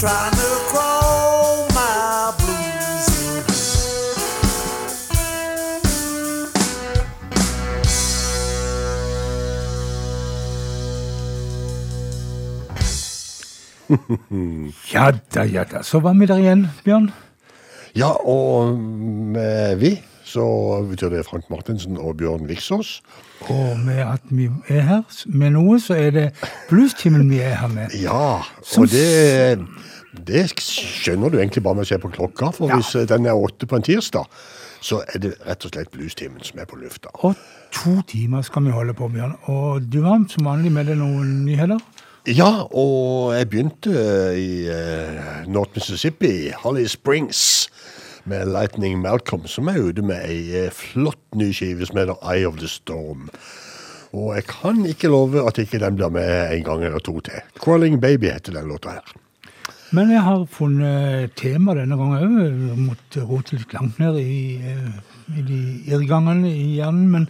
trying to crawl my blues. Ja da, ja da. Så var vi der igjen, Bjørn. Ja, og med vi så betyr det Frank Martinsen og Bjørn Viksås. Og med at vi er her med noe, så er det bluestimen vi er her med. Ja, og det, det skjønner du egentlig bare med å se på klokka, for Ja. hvis eh, den er åtte på en tirsdag, så er det rett og slett bluestimen som er på lufta. Og to timer skal vi holde på, Bjørn. Og du har som vanlig med deg noen nyheter? Ja, og jeg begynte i eh, North Mississippi, Holly Springs, med Lightning Malcolm, som er ute med ei eh, flott ny skive som heter Eye of the Storm. Og jeg kan ikke love at ikke den blir med en gang eller to til. Crawling Baby heter den låta her. Men jeg har funnet tema denne gangen òg. Måtte rote litt langt ned i, eh, i de irrgangene i hjernen. Men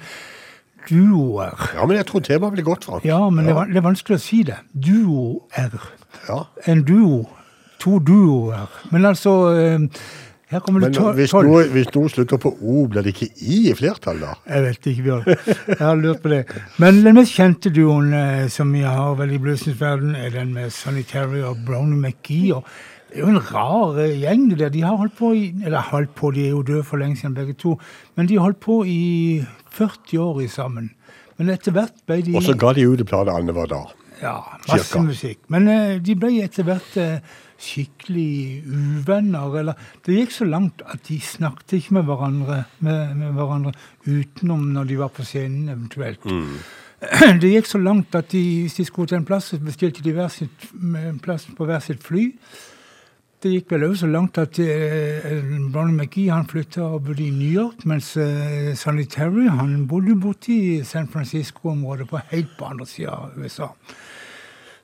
duoer Ja, men jeg tror temaet blir godt, Frank. Ja, men Det, er, det er vanskelig å si det. Duoer. Ja. En duo. To duoer. Men altså eh, Her kommer det Men hvis tolv. noe, hvis noe slutter på O, blir det ikke I i flertall, da? Jeg vet ikke, Bjørn. Jeg har lurt på det. Men den mest kjente duoen eh, som vi har vel i bluesens verden, er den med Sonny Terry og Brownie McGee. Og det er jo en rar eh, gjeng, det der. De har holdt på i Eller holdt på, de er jo døde for lenge siden begge to. Men de har holdt på i 40 år i sammen. Men etter hvert ble de Og så ga de ut en plate annenhver dag. Ja, masse cirka. musikk. Men eh, de ble etter hvert eh, skikkelig uvenner. Eller det gikk så langt at de snakket ikke med hverandre, med, med hverandre utenom når de var på scenen, eventuelt. Det gikk så langt at de, hvis de skulle til en plass, så bestilte de sitt, en plass på hver sitt fly. Det gikk vel også så langt at eh, Brownie McGee han flytta og bodde i New York, mens eh, Sanitary han bodde borti i San Francisco-området, på helt på andre sida av USA.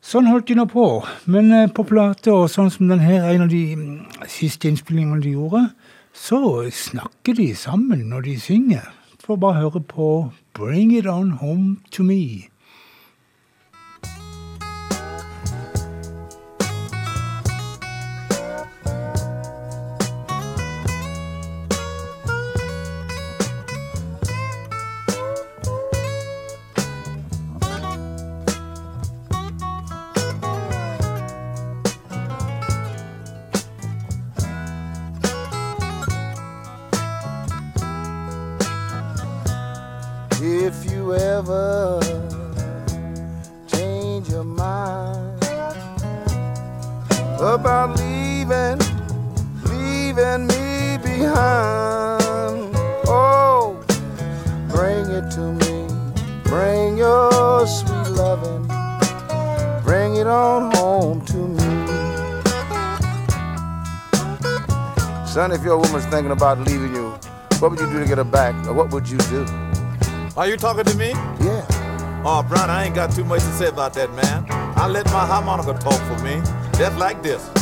Sånn holdt de nå på. Men eh, på plate, og sånn som den her, en av de mm, siste innspillingene de gjorde, så snakker de sammen når de synger. Får bare høre på Bring It On Home To Me. Thinking about leaving you, what would you do to get her back? Or what would you do? Are you talking to me? Yeah. Oh, Brian, I ain't got too much to say about that, man. I let my harmonica talk for me. Just like this.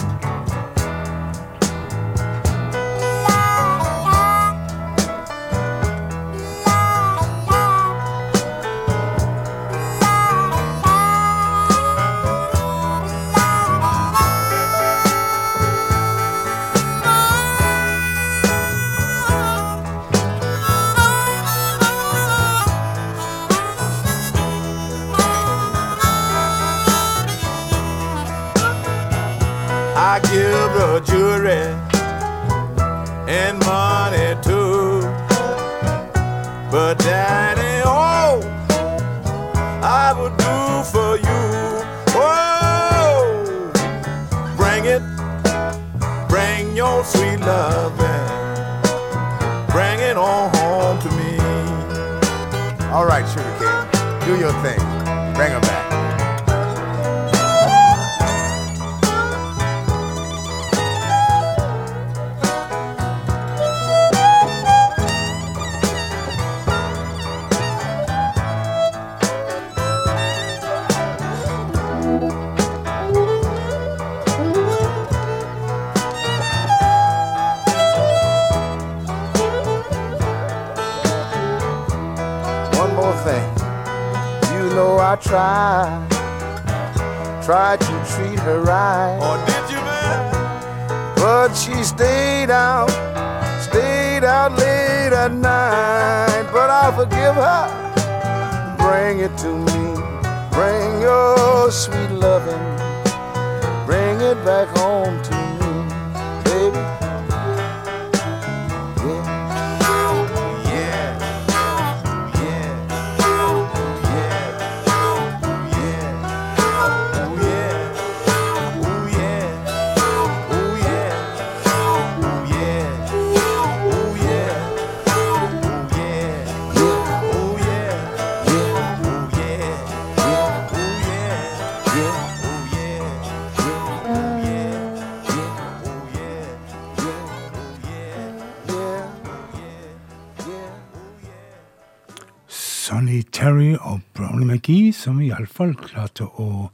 Iallfall klarte å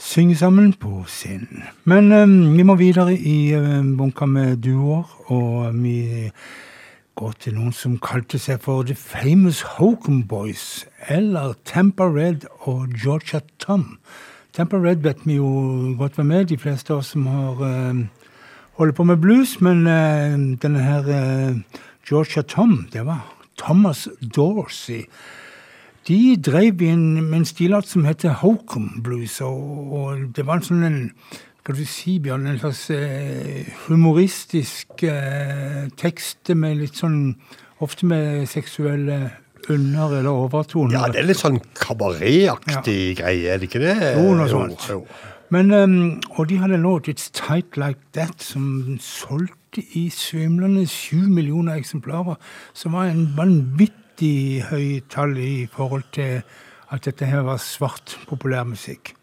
synge sammen på scenen. Men um, vi må videre i um, bunka med duoer, og vi går til noen som kalte seg for The Famous Hokum Boys, eller Tampa Red og Georgia Tom. Tampa Red vet vi jo godt hvem er, de fleste av oss som har um, holder på med blues, men uh, denne her uh, Georgia Tom, det var Thomas Dorsey. De drev i en, med en stilart som heter Hokum Blues, og, og det var en sånn en skal du si, Bjørn, en slags eh, humoristisk eh, tekst med litt sånn Ofte med seksuelle under- eller overtoner. Ja, det er litt sånn kabaretaktig greie, er det ikke det? Jo, noe sånt. Jo, jo. Men, um, og de hadde en låt, 'It's Tight Like That', som solgte i svimlende sju millioner eksemplarer. Som var en vanvittig høy tall i forhold til at dette her var svart populærmusikk.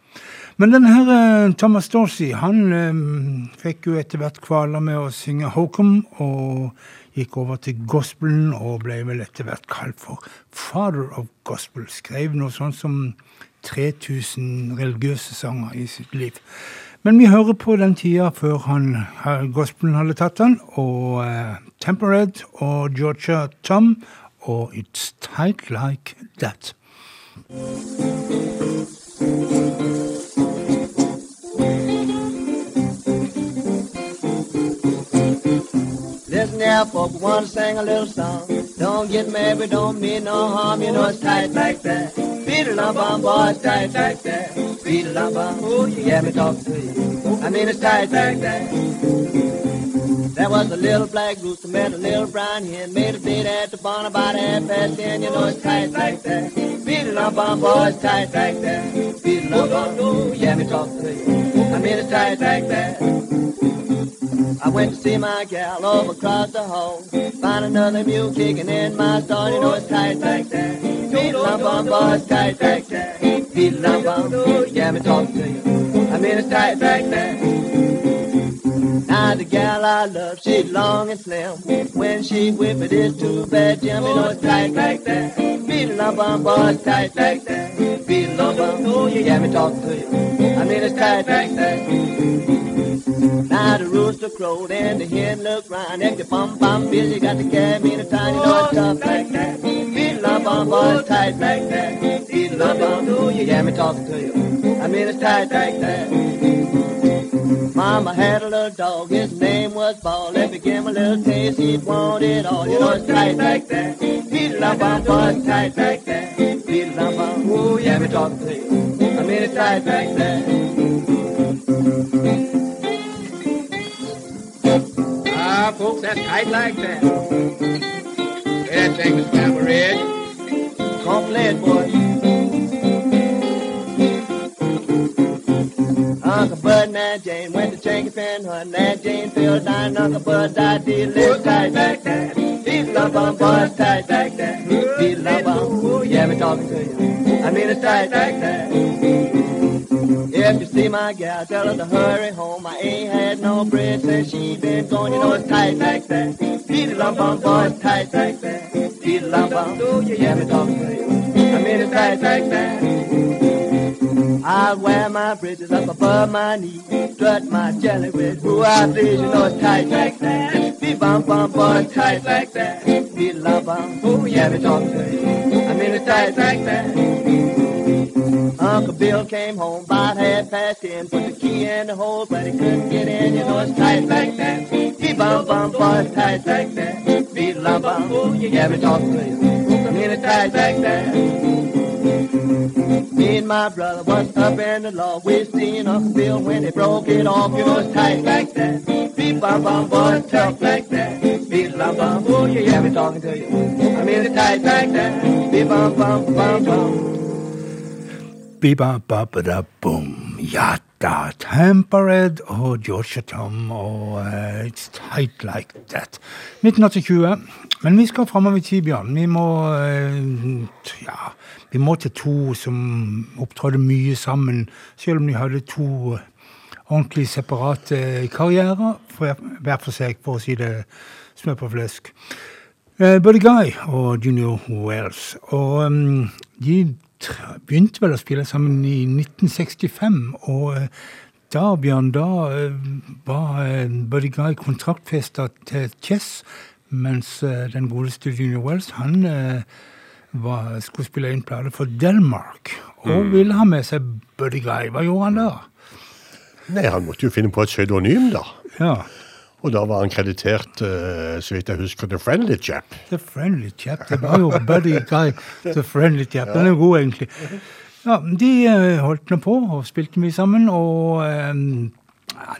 Men denne her eh, Thomas Dorsey han um, fikk jo etter hvert kvaler med å synge Hokum, og gikk over til gospelen og ble vel etter hvert kalt for father of gospel. Skrev noe sånt som 3000 religiøse sanger i sitt liv. Men vi hører på den tida før han, gospelen hadde tatt han, og uh, Tempered og Georgia Tom og It's Tight Like That. Listen here, folks, wanna sing a little song. Don't get married, don't mean no harm, you know it's tight like that. Beat it up on boy, it's tight like that. Beat it up on, oh, you hear me talking to you. I mean it's tight like that. There was a little black rooster met a little brown hen, made a date at the barn about half past ten, you know it's tight like that. Beat it up on boy, it's tight like that. Beat it up on, oh, you hear me talking to you. I mean it's tight like that. I went to see my gal over across the hall. Find another mule kicking in my stall. You know it's tight like that. Beat lump on boys, tight like that. Beat lump on, oh, yeah, me talking to you. I mean it's tight like that. The gal I love, she's long and slim. When she whip it, it's too bad, Jim. You know it's tight like that. Beat lump on boys, tight like that. Beat lump on, yeah, me talking to you. I mean it's tight like that. Now the rooster crowed and the hen looked round. If the bum bum you got carry me in a tiny know it's tough like that. Beat lump bum boy, tight like that. Beat lump bum, do you hear me talking to you? I mean it's tight like that. Mama had a little dog, his name was Ball. If you give him a little taste, he'd want it all. You know it's tight like that. Beat lump bum boy, tight like that. Beat bum, ooh, you hear me talking to you? I mean it's tight like that. Ah, folks, that's tight like that. Hey, that thing is Red. Come play it, boy. And Aunt Jane went to Fan Hunt. Aunt Jane fell down. Uncle Bud died. Did live tight like that. Beat lump on boys tight like that. Beat lump on. Yeah, me talking to you. I mean it's tight like that. If you see my gal, tell her to hurry home. I ain't had no bread since she been gone. You know it's tight like that. Beat it on, boy, tight like that. Beat it lump on, do you hear me talking to you? I mean it's tight like that. I wear my bridges up above my knee, strut my jelly with who I please. You know it's tight like that. Beat bum bum, boy, tight like that. It lump on, oh yeah, me talking to you. I mean it's tight like that. Uncle Bill came home about half past ten, put the key in the hole, but he couldn't get in. You know it's tight like that. Beat bum bum, boy, tight like that. Beat lump bum, oh yeah, me talking to you. I mean it's tight like that. Me and my brother was up in the law. We seen Uncle Bill when they broke it off. Know it's tight like that. Beat bum bum, boy, tough like that. Beat bum bum, oh yeah, me talking to you. I mean tight like that. Beat bum bum bum boom. Da. Tempered og Georgia Tom og uh, It's Tight Like That. 1980. Men vi skal framover i tid, Bjørn. Vi må uh, vi må til to som opptrådte mye sammen, selv om de hadde to ordentlig separate karrierer, hver for seg, for å si det smør på flesk. Uh, Buddy Guy og Junior Wells. Og um, de begynte vel å spille sammen i 1965, og uh, da, Bjørn, da uh, var Buddy Guy kontraktfesta til Chess, mens den godeste Junior Wells, han var, skulle spille inn plate for Delmark, og mm. ville ha med seg Buddy Guy. Hva gjorde han da? Nei, Han måtte jo finne på et pseudonym, da. Ja. Og da var han kreditert, uh, så vidt jeg husker, The Friendly Chap. The Friendly Chap. Det var jo Buddy Guy, The Friendly Chap. Den er god, egentlig. Ja, De uh, holdt nå på og spilte mye sammen, og um,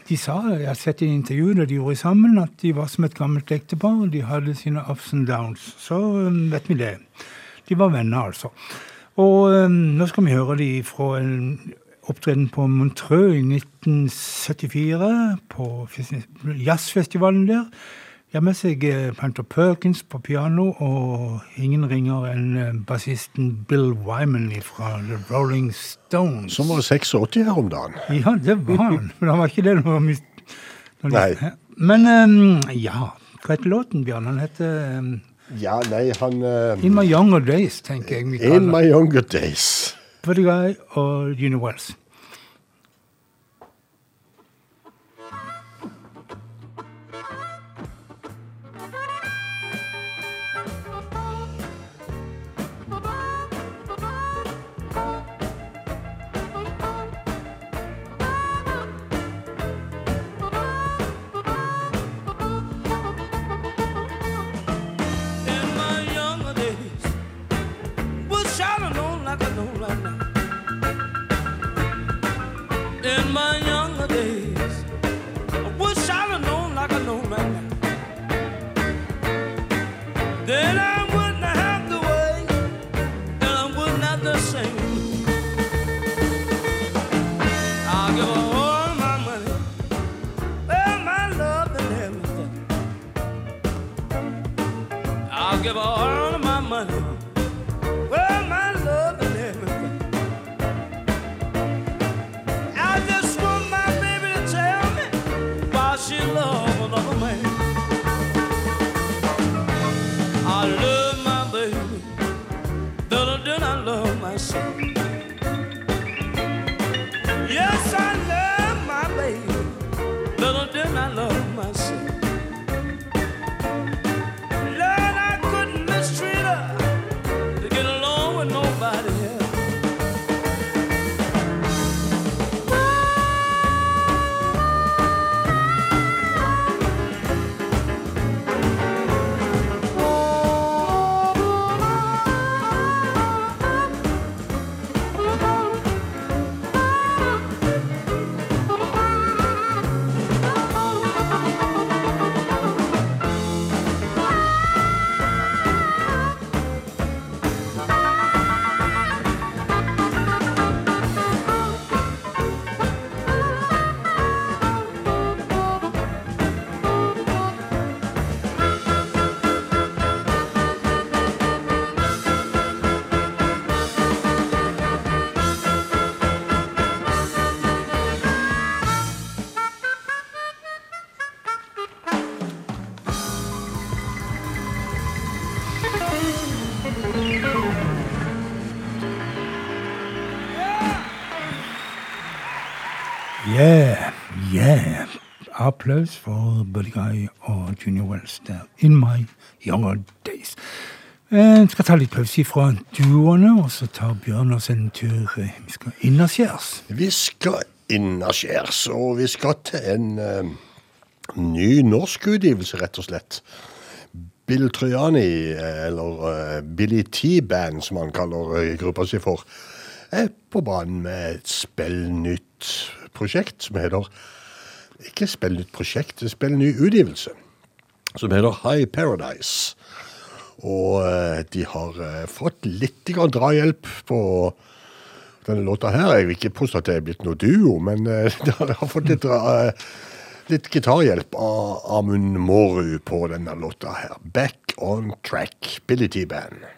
de sa, jeg har sett i intervjuet de gjorde sammen, at de var som et gammelt ektepar. De hadde sine ups and downs. Så um, vet vi det. De var venner, altså. Og um, nå skal vi høre de fra en opptreden på Montreux i 1974, på jazzfestivalen der. De har med seg eh, Panther Perkins på piano, og ingen ringer enn eh, bassisten Bill Wyman fra The Rolling Stones. Som var 86 her om dagen. Ja, det var han. Men han var ikke det når de- Nei. Men um, ja, hva heter låten, Bjørn? Han heter ehm, Ja, nei, han uh, In My Younger Days, tenker jeg. vi In my younger days. Pretty Guy og Gina give all Applaus for Buddy Guy og Junior Wells der. In my younger days. Jeg skal ta litt pause fra duoene, og så tar Bjørn oss en tur eh, Vi skal innaskjærs. Vi skal innaskjærs, og vi skal til en uh, ny norsk utgivelse, rett og slett. Bill Trojani, eh, eller uh, Billy T-Band, som han kaller eh, gruppa si for, er på banen med et spillnytt prosjekt som heter Ikke spillnytt prosjekt, det er spillny utgivelse. Som heter High Paradise. Og eh, de har eh, fått litt drahjelp på denne låta her. Jeg vil ikke påstå at det er blitt noe duo, men eh, de har fått litt, litt gitarhjelp av Amund Mårud på denne låta her. Back on track, Billy T-Band.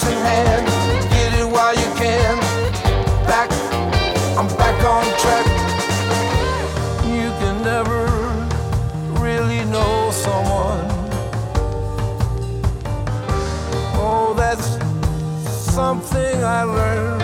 Take in hand. Get it while you can. Back. I'm back on track. You can never really know someone. Oh, that's something I learned.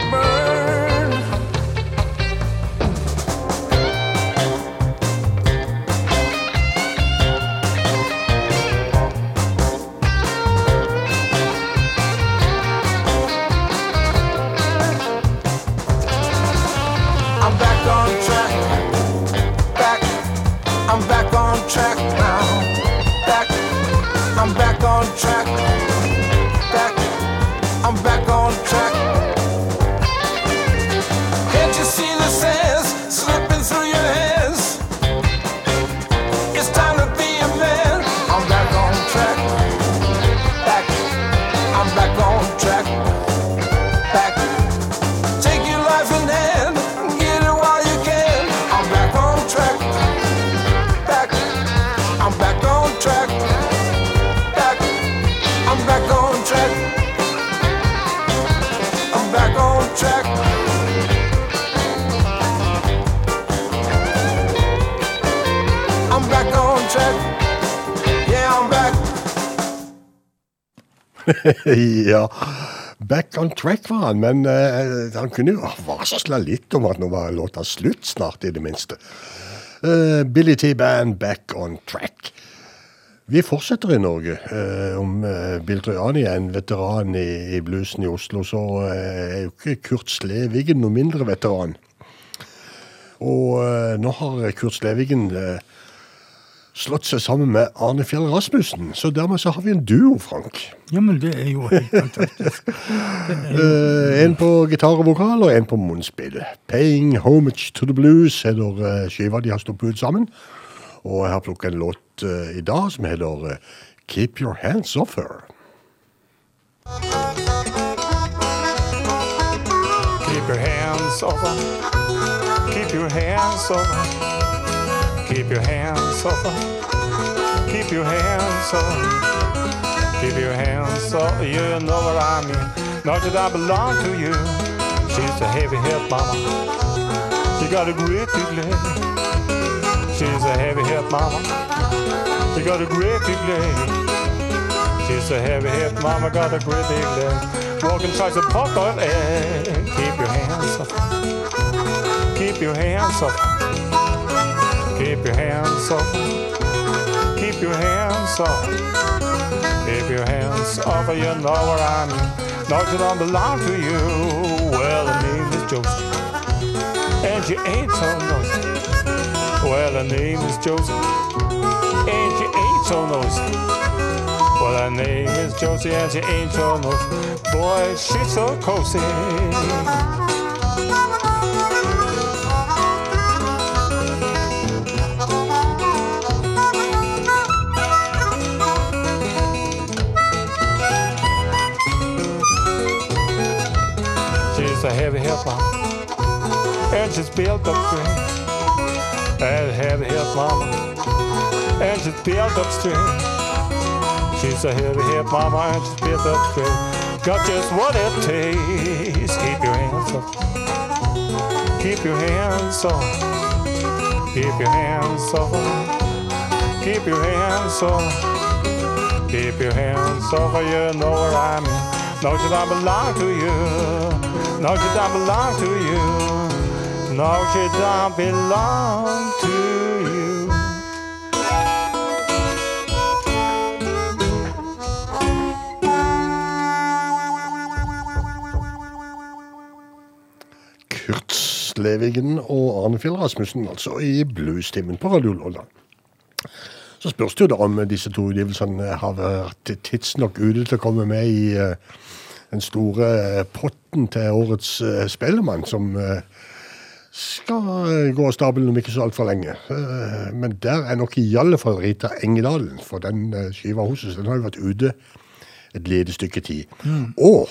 it, bro. ja. Back on track var han, men uh, han kunne jo varsla litt om at nå var låta slutt snart, i det minste. Uh, Billy T-Band, Back on track. Vi fortsetter i Norge. Uh, om uh, Bill Trojani er en veteran i, i bluesen i Oslo, så uh, er jo ikke Kurt Slevigen noe mindre veteran. Og eh, nå har Kurt Slevigen eh, slått seg sammen med Arne Fjell Rasmussen, så dermed så har vi en duo, Frank. Ja, men det er jo helt fantastisk. Eh, en på gitar og vokal, og en på munnspill. 'Paying Homage to the Blues' heter eh, skiva de har sluppet ut sammen. Og jeg har plukket en låt eh, i dag som heter 'Keep Your Hands Off Her'. Keep your hands off her. Keep your hands off her. Keep your hands her. Keep your hands her. Keep your hands off You know what I mean. Not that I belong to you. She's a heavy hit mama. She got a great big leg. She's a heavy hit mama. She got a great big leg. She's a heavy hit mama, got a great big leg. Walking tries a pop on egg. Keep your hands off. Keep your hands off. Keep your hands off. Keep your hands off. Keep your hands off. You know what I mean. No, she don't belong to you. Well, her name is Josie. And she ain't so noisy. Well, her name is Josie. And she ain't so noisy. Well, her name is Josie and she ain't so nosy. Boy, she's so cozy. A heavy mama, and she's built up strength. And heavy hip mama, and she's built up strength. She's a heavy hip mama, and she's built up strength. Got just what it takes. Keep your hands up. Keep your hands off. Keep your hands off. Keep your hands off. Keep your hands off. You know what I mean. No, should I belong to you. No, should I belong to you. No, should I belong to you. Kurt Slevigen og Arne Fjell Rasmussen, altså i bluestimen på Radio Lolland. Så spørs det jo da om disse to utgivelsene har vært tidsnok ute til å komme med i eh, den store eh, potten til årets eh, Spellemann, som eh, skal gå av stabelen om ikke så altfor lenge. Men der er nok i alle fall Rita Engedalen, for den skiva hos oss den har jo vært ute et lite stykke tid. Og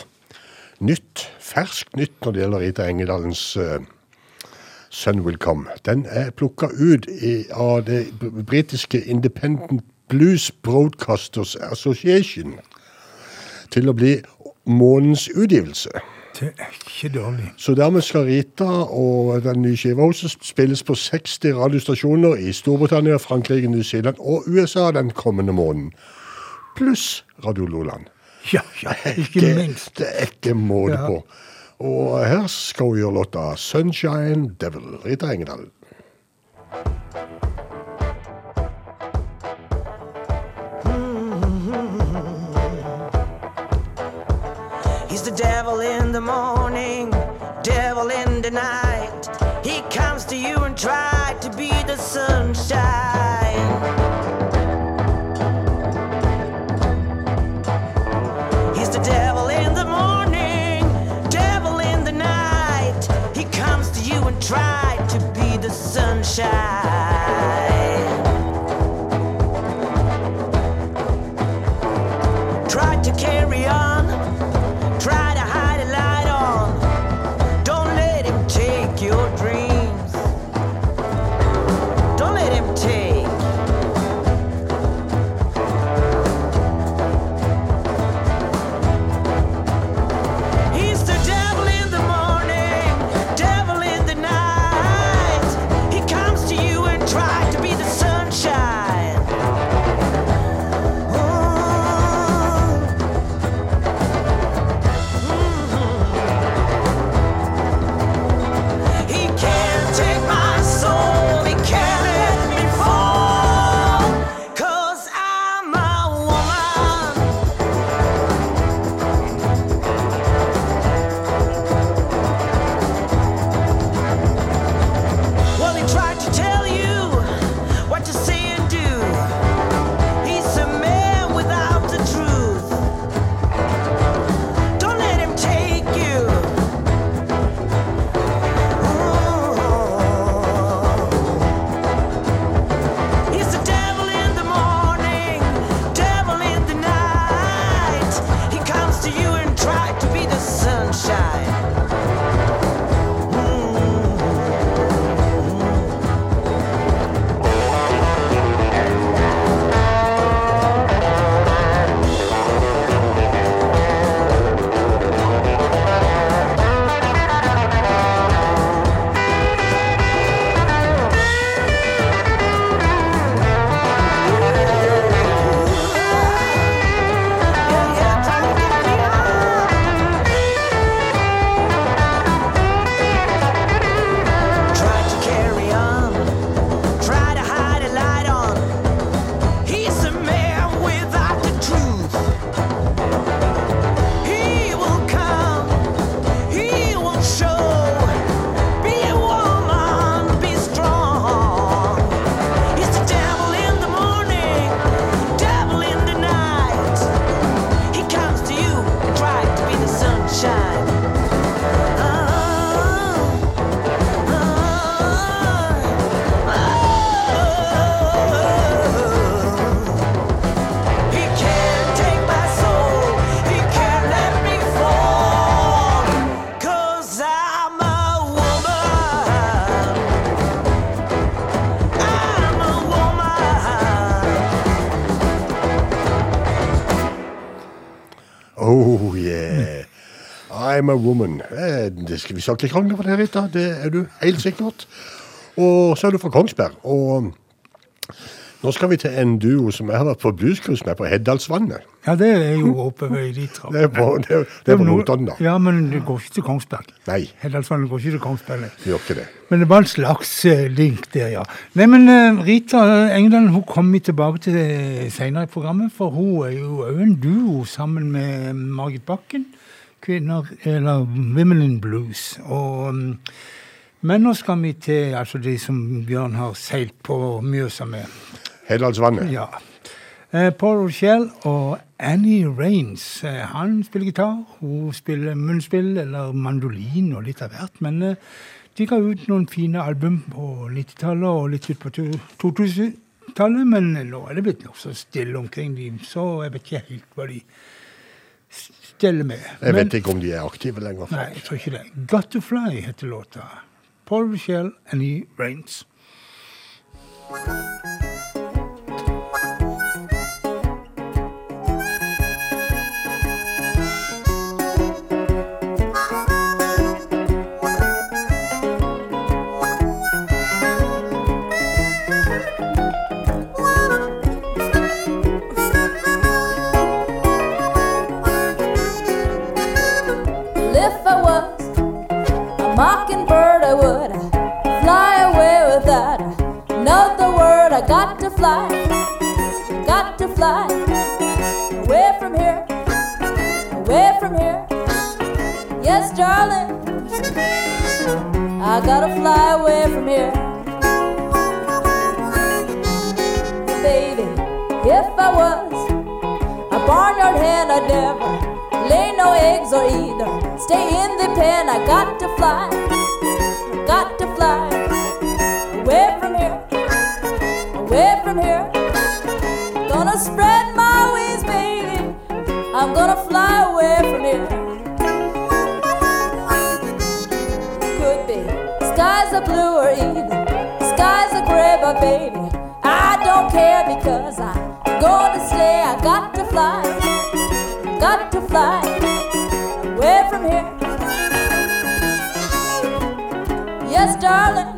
nytt, ferskt nytt når det gjelder Rita Engedalens uh, Sun Will Come. Den er plukka ut i, av det britiske Independent Blues Broadcasters Association til å bli månedens utgivelse. Det er ikke dårlig. Så dermed skal Rita og den nye skiva også spilles på 60 radiostasjoner i Storbritannia, Frankrike, New Zealand og USA den kommende måneden. Pluss Radio Loland. Ja, ja, ikke minst. Det er ikke måte Ja. på. Og her skal hun gjøre låta 'Sunshine Devil'. Rita Engedal. I'm a woman. Eh, Det skal vi skal ikke krangle på det, Rita. Det er du helt sikkert. Og så er du fra Kongsberg. Og nå skal vi til en duo som jeg har vært på bluescruise med på Heddalsvannet. Ja, det er jo oppe ved de Det er på, det er, det er på Notodden, da. Ja, men det går ikke til Kongsberg. Nei, Heddalsvannet går ikke til Kongsberg. det gjør ikke det. Men det var en slags eh, link der, ja. Nei, men eh, Rita Engedal hun kommer tilbake til senere i programmet, for hun er jo òg en duo sammen med Margit Bakken. Kvinner, eller Women in Blues. Og, mm, men nå skal vi til altså de som Bjørn har seilt på Mjøsa med. Hedalsvannet. Ja. Eh, Paul Rochelle og Annie Raines. Eh, han spiller gitar, hun spiller munnspill eller mandolin og litt av hvert. Men eh, de ga ut noen fine album på 90-tallet og litt ut på 2000-tallet. Men nå er det blitt nokså stille omkring dem, så jeg vet ikke helt hva de steller med. Jeg Men- vet ikke om de er aktive lenger. Nei, jeg tror ikke det. Got to Fly heter låta. Paul Rochelle, and Raines. If mockingbird, I would fly away without another word. I got to fly, got to fly away from here, away from here. Yes, darling, I gotta fly away from here. Baby, if I was a barnyard hen, I'd never lay no eggs or either stay in the pen. I got to fly, got to fly away from here, away from here. Gonna spread my wings, baby. I'm gonna fly away from here. Could be skies are blue or either skies are gray, but baby, I don't care because I'm gonna stay. I got to fly, got to fly darling.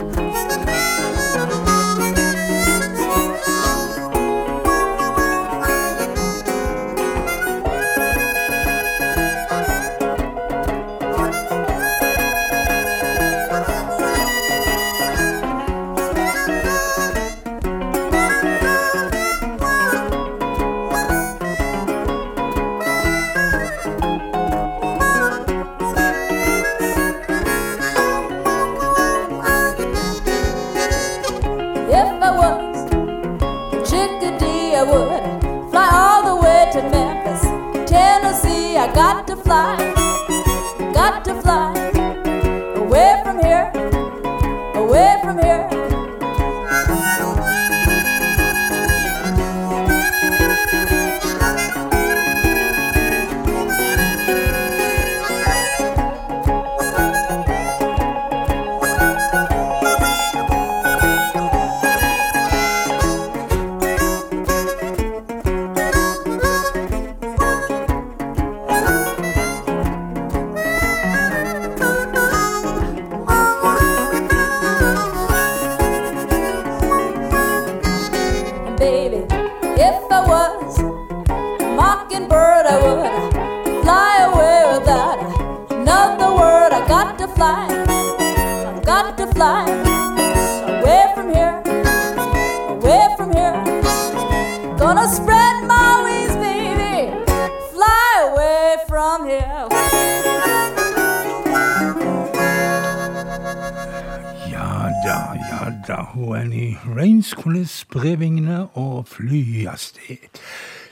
Hun Annie Rain skulle spre vingene og fly av sted.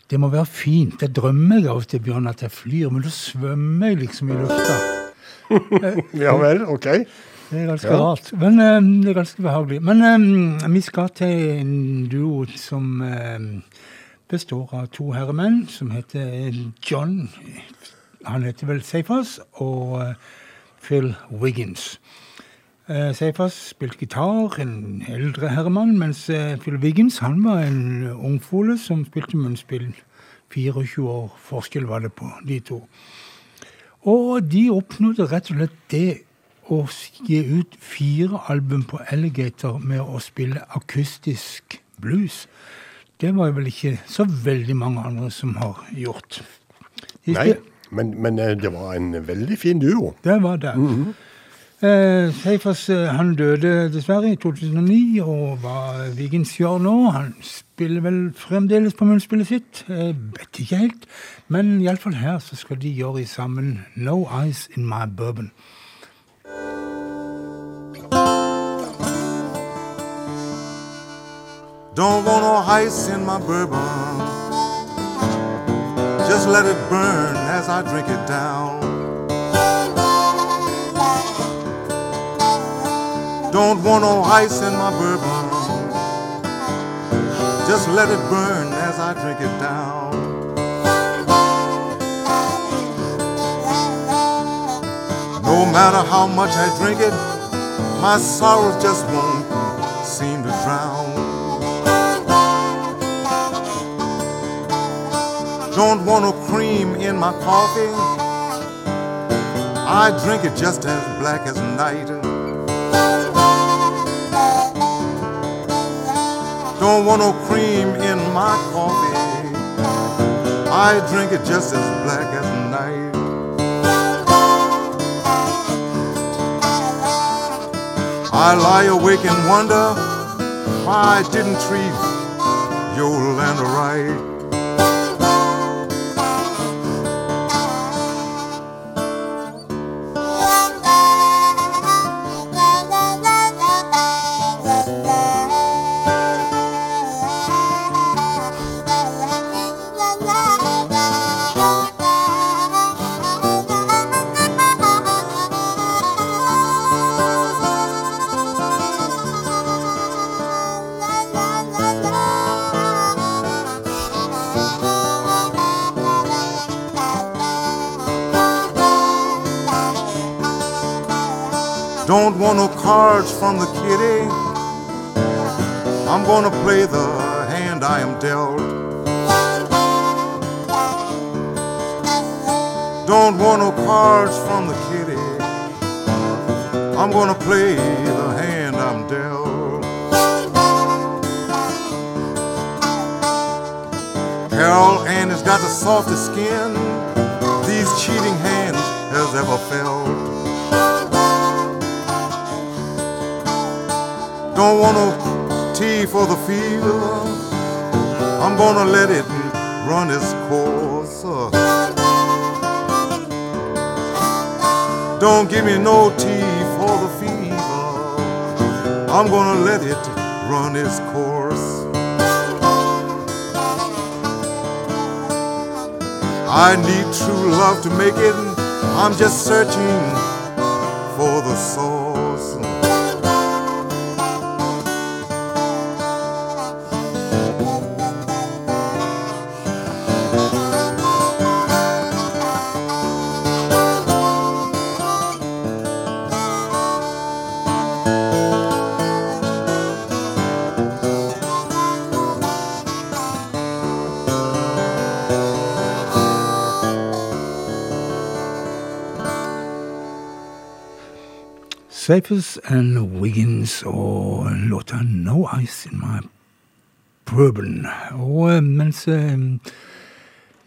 Det må være fint. Det drømmer jeg av til, Bjørn, at jeg flyr, men da svømmer jeg liksom i lufta. Ja vel, ok. Det er ganske Ja. rart. Men um, det er ganske behagelig. Men um, vi skal til en duo som um, består av to herremenn som heter John Han heter vel Seifas og uh, Phil Wiggins. Uh, Seyfas spilte gitar, en eldre herremann, mens eh, Phil Wiggins han var en ungfole som spilte munnspill. 24 år forskjell var det på de to. Og de oppnådde rett og slett det å gi ut fire album på Alligator med å spille akustisk blues. Det var vel ikke så veldig mange andre som har gjort. Nei, men, men eh, det var en veldig fin duo. Det var det. Eh, Seifers eh, han døde dessverre i 2009, og hva Vigens gjør nå Han spiller vel fremdeles på munnspillet sitt, jeg vet ikke helt. Men iallfall her så skal de gjøre sammen No Ice In My Bourbon. Don't want no ice in my bourbon. Just let it burn as I drink it down. Don't want no ice in my bourbon. Just let it burn as I drink it down. No matter how much I drink it, my sorrows just won't seem to drown. Don't want no cream in my coffee. I drink it just as black as night. Don't want no cream in my coffee. I drink it just as black as night. I lie awake and wonder why I didn't treat Yolanda right. Gonna play the hand I am dealt. Don't want no cards from the kitty. I'm gonna play the hand I'm dealt. Carol Ann has got the softest skin these cheating hands has ever felt. Don't want no tea for the fever. I'm gonna let it run its course. Don't give me no tea for the fever. I'm gonna let it run its course. I need true love to make it. I'm just searching Safers and Wiggins og låta No Ice In My Bourbon. Og eh, mens eh,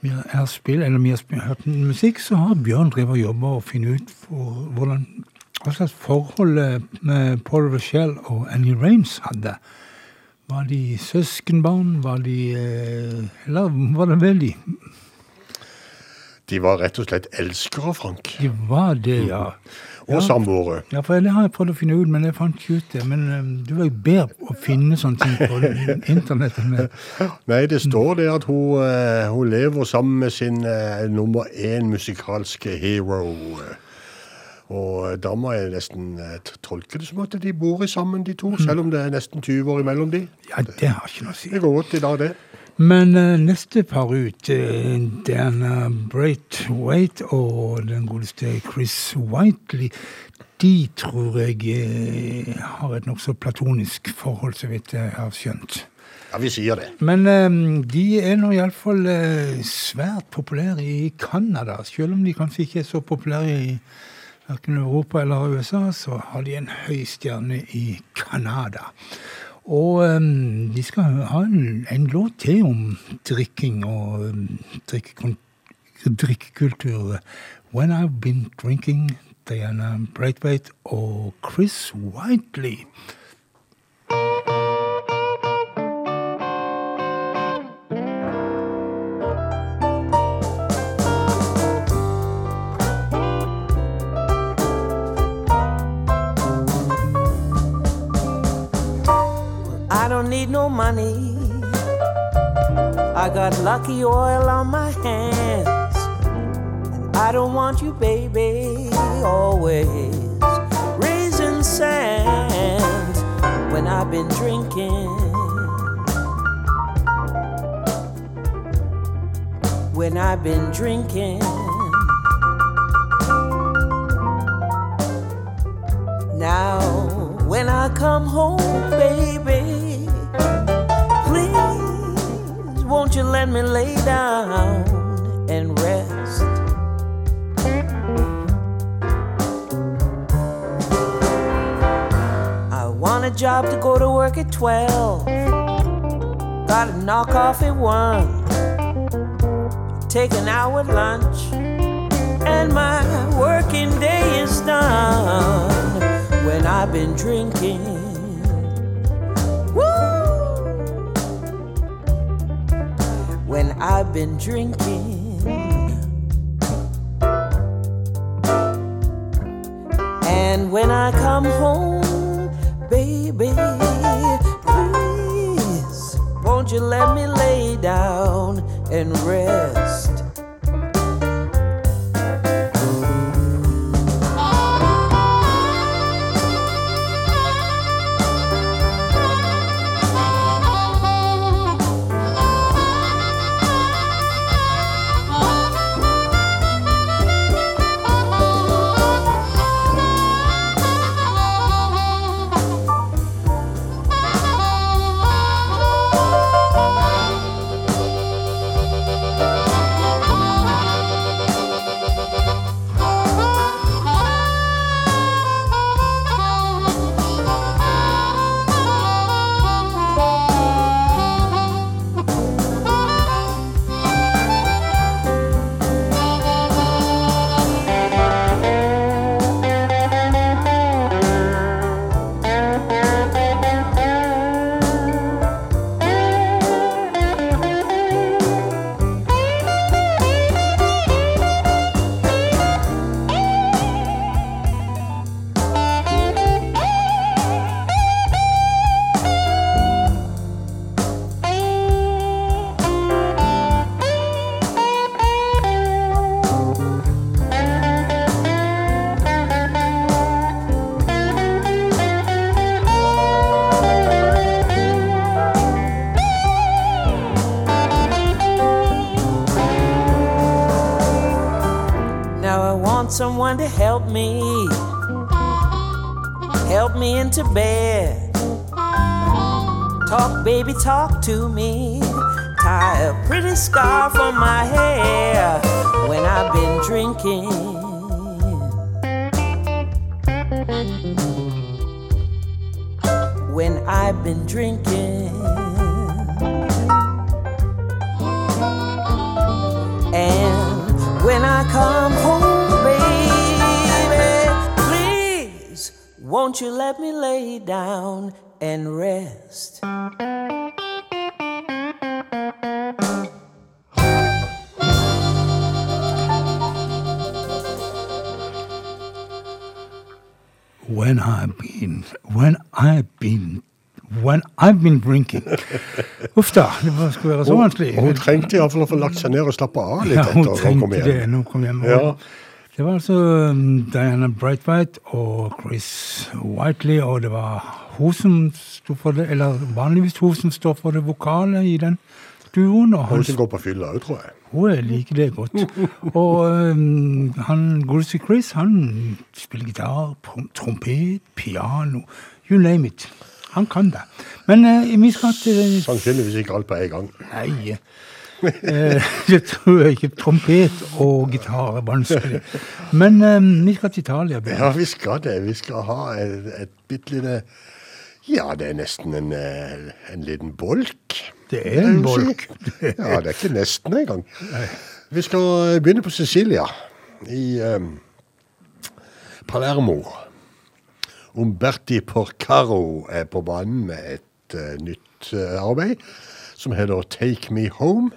vi har spill, vi har hørt musikk, så har Bjørn drevet og jobba og funnet ut for, hvordan, hva slags forhold eh, Paul Rochelle og Annie Rames hadde. Var de søskenbarn? Var de Eller var det veldig De var rett og slett elskere, Frank. De var det, ja. Og Ja. samboere. Ja, for det har jeg prøvd å finne ut, men jeg fant ikke ut det. Men du er jo bedre å finne sånne ting på internett enn. Nei, det står det at hun, eh, hun lever sammen med sin uh, nummer én musikalske hero. Og da må jeg nesten tolke det som at de bor sammen, de to, selv om det er nesten 20 år imellom de. Ja, det har ikke noe å si. Det går godt i dag, det. Men uh, neste par ut, uh, Dana Braithwaite og den godeste Chris Whiteley, de tror jeg uh, har et nokså platonisk forhold, så vidt jeg har skjønt. Ja, vi sier det. Men eh, de er nå iallfall uh, svært populære i Canada. Selv om de kanskje ikke er så populære i verken Europa eller USA, så har de en høy stjerne i Canada. Og um, de skal ha en, en låt til om drikking og um, drikkekultur. When I've Been Drinking, Diana Braithwaite og Chris Whiteley. Don't need no money. I got lucky oil on my hands. And I don't want you, baby, always raising sand when I've been drinking. When I've been drinking. Now, when I come home, baby, won't you let me lay down and rest? I want a job to go to work at 12. Gotta knock off at 1. Take an hour lunch. And my working day is done when I've been drinking. I've been drinking. And when I come home, baby, please, won't you let me lay down and rest? To me. I've been drinking. Uff da, det skulle være så vanskelig. hun trengte iallfall å få lagt seg ned og slappe av litt Ja, etter å komme trengte det hjem. når hun kom hjem. Ja. Det var altså um, Diana Brightwhite og Chris Whiteley, og det var hun som sto for det, eller vanligvis hun som står for det vokale i den duoen. Og Hun som går på fylla òg, tror jeg. hun liker det godt. Og um, han Greasy Chris, han spiller gitar, trompet, piano, you name it. Han kan det. Men uh, vi skal til Sannsynligvis ikke alt på en gang. Nei. Uh, det tror jeg ikke. Trompet og gitar er vanskelig. Men uh, vi skal til Italia. Ben. Ja, vi skal det. Vi skal ha et, et bitte lite Ja, det er nesten en, en liten bolk. Det er en bolk. si. Ja, det er ikke nesten engang. Vi skal begynne på Sicilia, i um, Palermo. Umberti Porcaro er på banen med et uh, nytt uh, arbeid som heter Take Me Home.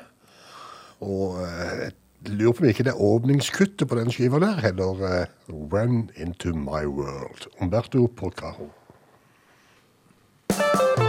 Og uh, jeg lurer på om ikke det åpningskuttet på den skiva der heter eh, Run Into My World. Umberto Porcaro. Thank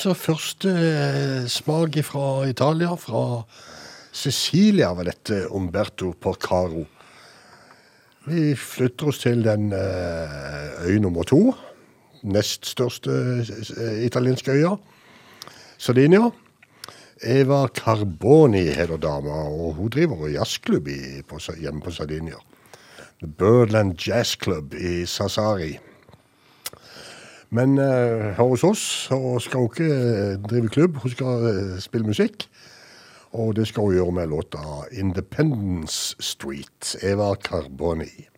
altså første eh, smak fra Italia, fra Sicilia var dette Umberto Porcaro. Vi flytter oss til den eh, øy nummer to, nest største eh, italienske øya, Sardinia. Eva Carboni heter dama, og hun driver jazzklubb hjemme på Sardinia. The Birdland Jazz Club i Sassari. Men uh, her hos oss og skal hun ikke eh, drive klubb, hun skal eh, spille musikk. Og det skal hun gjøre med låta 'Independence Street', Eva Carboni.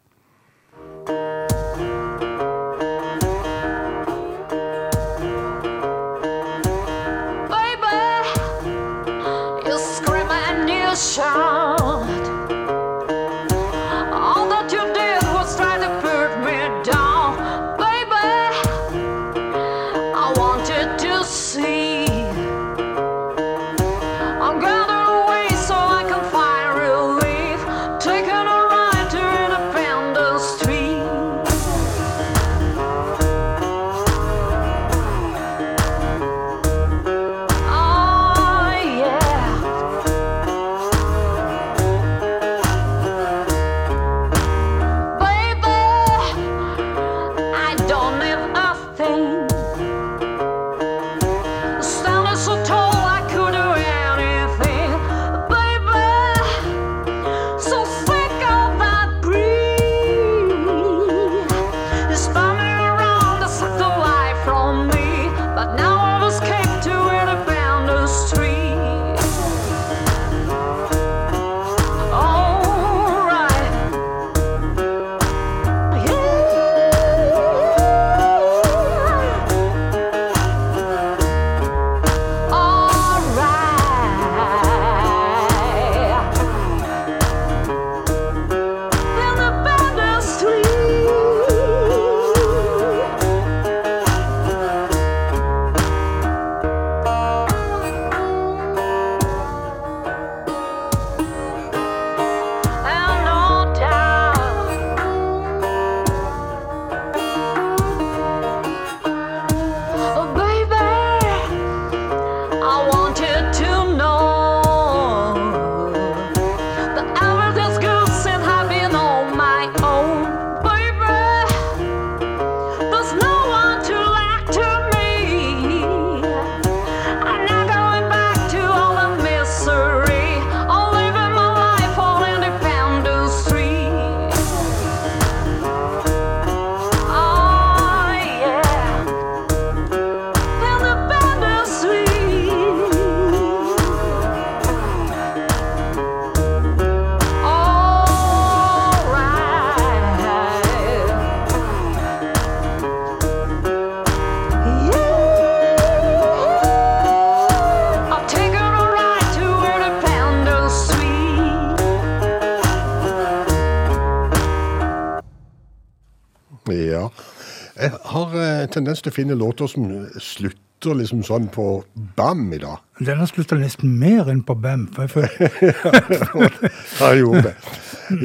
Tendens til å finne låter som slutter liksom sånn på bam i dag. Denne slutta nesten mer enn på Bam. For jeg føler, Ja, jeg gjorde det.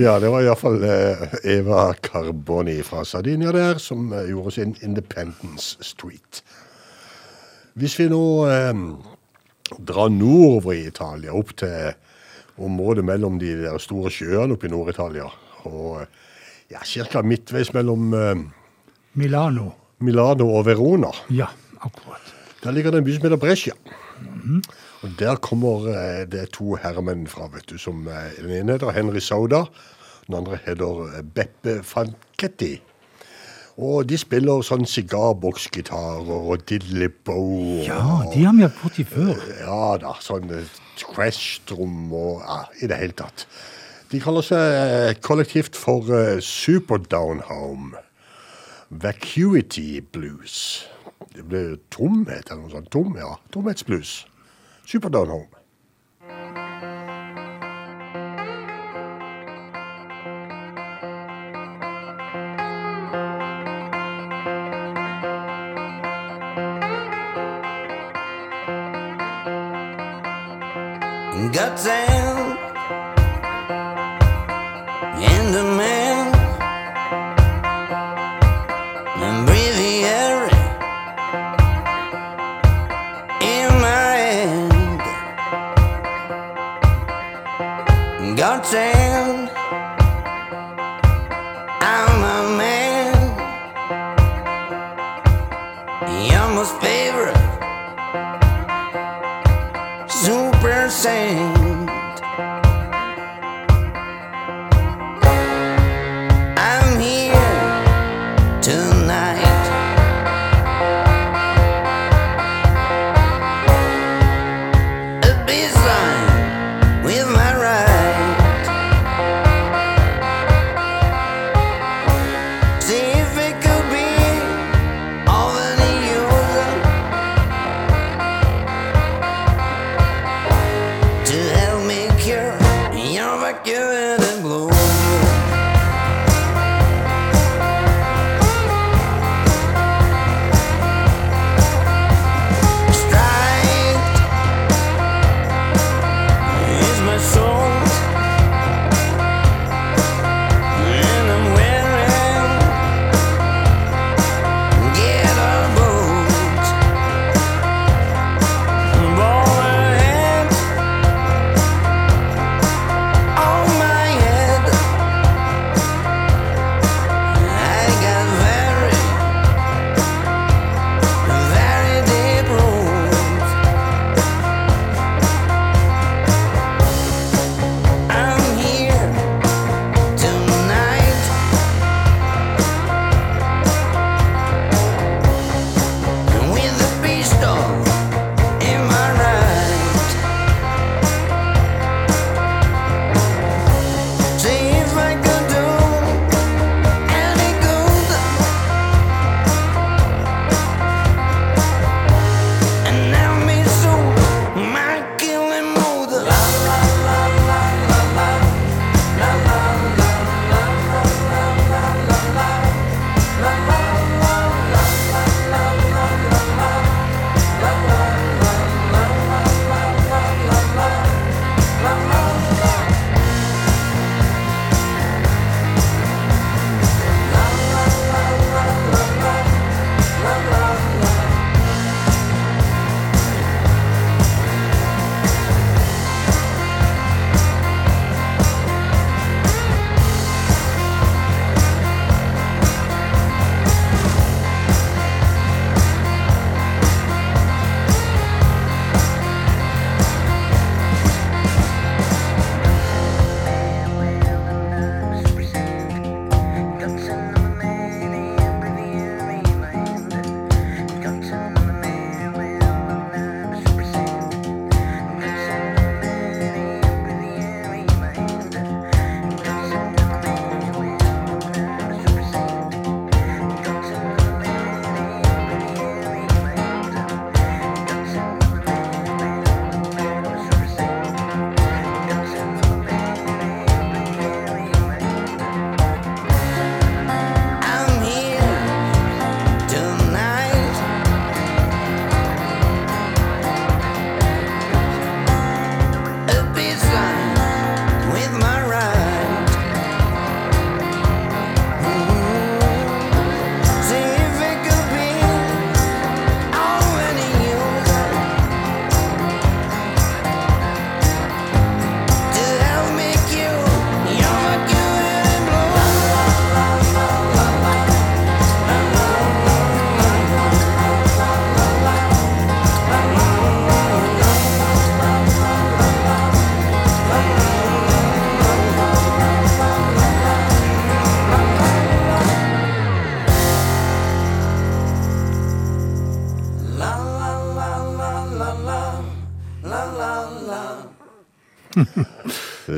Ja, det var iallfall uh, Eva Carboni fra Sardinia der som eh, gjorde sin Independence Street. Hvis vi nå eh, drar nordover i Italia, opp til området mellom de der store sjøene oppe i Nord-Italia, og eh, ja, ca. midtveis mellom eh, Milano. Milano og Verona. Ja, akkurat. Der ligger det en by som heter Brescia. Og der kommer eh, det to herremenn fra, vet du, som eh, Den ene heter Henry Sauda. den andre heter eh, Beppe Fanchetti. Og de spiller sånn sigarboksgitarer og diddley-bow. Ja, de har vi hatt borti før. Ja da, sånn crash-trom og ja, i det hele tatt. De kaller seg kollektivt for eh, Super Down Home. Vacuity Blues. Det jo tomhet eller noe sånt. Tom, ja. Tomhetsblues. Super Down Home. Got down in the man I'm a man. Favorite Super Saiyan.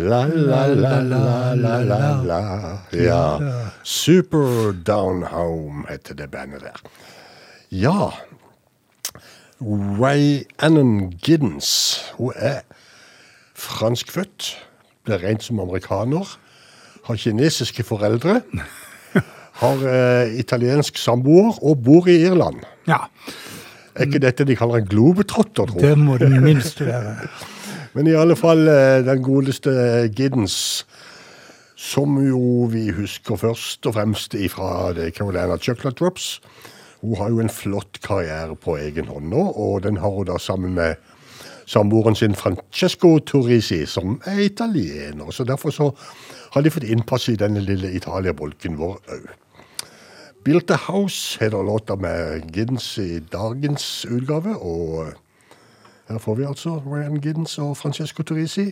La, la, la, la, la, la, la. Ja. Super Down Home heter det bandet der. Ja. Ray Annan Giddens. Hun er franskfødt. Ble rent som amerikaner. Har kinesiske foreldre. Har eh, italiensk samboer og bor i Irland. Ja, Er ikke dette de kaller en globetrotter, tro? det må det minst være. Men i alle fall eh, den godeste Giddens, som jo vi husker først og fremst fra Carolina Chocolate Drops. Hun har jo en flott karriere på egen hånd nå, og den har hun da sammen med samboeren sin Francesco Turisi, som er italiener. Så derfor så har de fått innpass i denne lille Italia-bolken vår òg. Built a House heter låta med Giddens i dagens utgave, og her får vi altså Ryan Giddens og Francesco Turisi.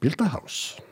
Built a House.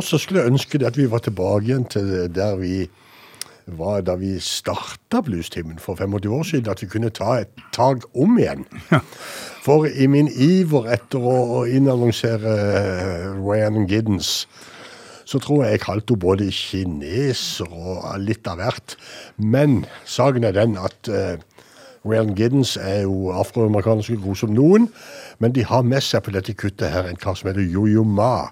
Nå så skulle jeg ønske det at vi var tilbake igjen til der vi var da vi starta Bluestimen for 25 år siden. At vi kunne ta et tak om igjen. For i min iver etter å, innannonsere eh, Ryan Giddens, så tror jeg jeg kalte henne både kineser og litt av hvert. Men saken er den at uh, Ryan Giddens er jo afroamerikansk god som noen, men de har med seg på dette kuttet her en kar som heter Yo-Yo Ma,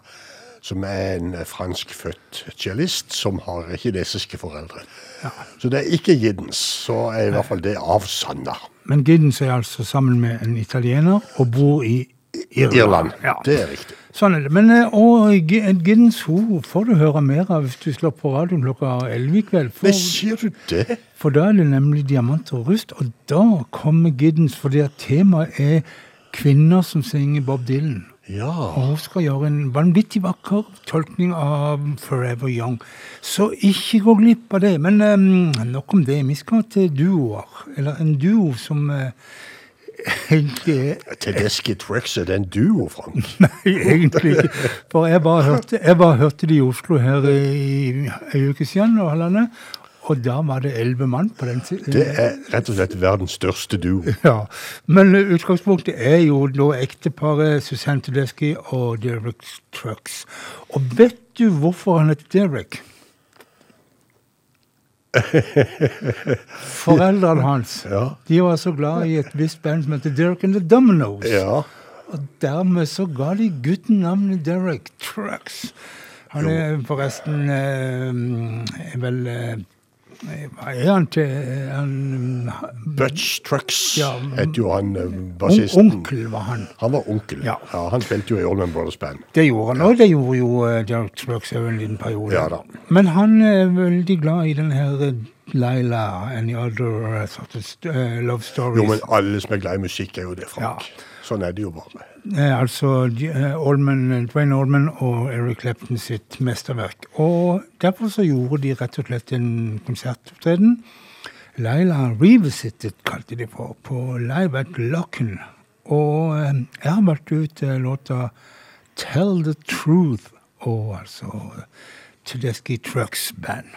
som er en eh, franskfødt cellist som har kinesiske foreldre. Så det er ikke Giddens, så er i hvert fall det avsanna. Men Giddens er altså sammen med en italiener og bor i Irland. Irland, Ja. det er riktig. Sånn er det. Men eh, og Giddens hun får du høre mer av hvis du slår på radioen klokka 11 i kveld. For, Men sier du det? for da er det nemlig diamanter og rust, og da kommer Giddens, fordi at temaet er kvinner som synger Bob Dylan. Ja. Og skal gjøre en vanvittig vakker tolkning av Forever Young. Så ikke gå glipp av det. Men um, nok om det. Vi skal til duoer. Eller en duo som uh, egentlig er Tedeschi Trex, er det en duo, Frank? Nei, egentlig ikke. For jeg bare hørte, jeg bare hørte det i Oslo her i ei uke siden, og halvannet. Og da var det elleve mann på den siden. Det er rett og slett verdens største duo. Ja, Men utgangspunktet er jo da ekteparet Susanne Tedeschi og Derek Trucks. Og vet du hvorfor han heter Derek? Foreldrene hans Ja. de var så glad i et visst band som heter Derek and the Dominoes. Ja. Og dermed så ga de gutten navnet Derek Trucks. Han er forresten eh, er vel eh, er han til han, Butch Trucks Ja, het jo han eh, on, bassisten. Onkel var han. Han var onkel. Ja. Han spilte jo i Allman Brothers Band. Det gjorde han, og det gjorde jo eh, Derek Trucks over en liten periode. Ja da. Men han er veldig glad i den her eh, Laila and the other uh, sort of eh, love stories. Jo, men alle som er glad i musikk, er jo det, Frank. Sånn er det jo bare. Eh, altså eh, Allman, Dwayne Allman og Eric Clapton sitt mesterverk. Og derfor så gjorde de rett og slett en konsertopptreden. Laila Revisited kalte de for, på Live at Locken. Og eh, jeg har valgt ut eh, låta Tell the Truth, og altså Tedeschi Trucks Band.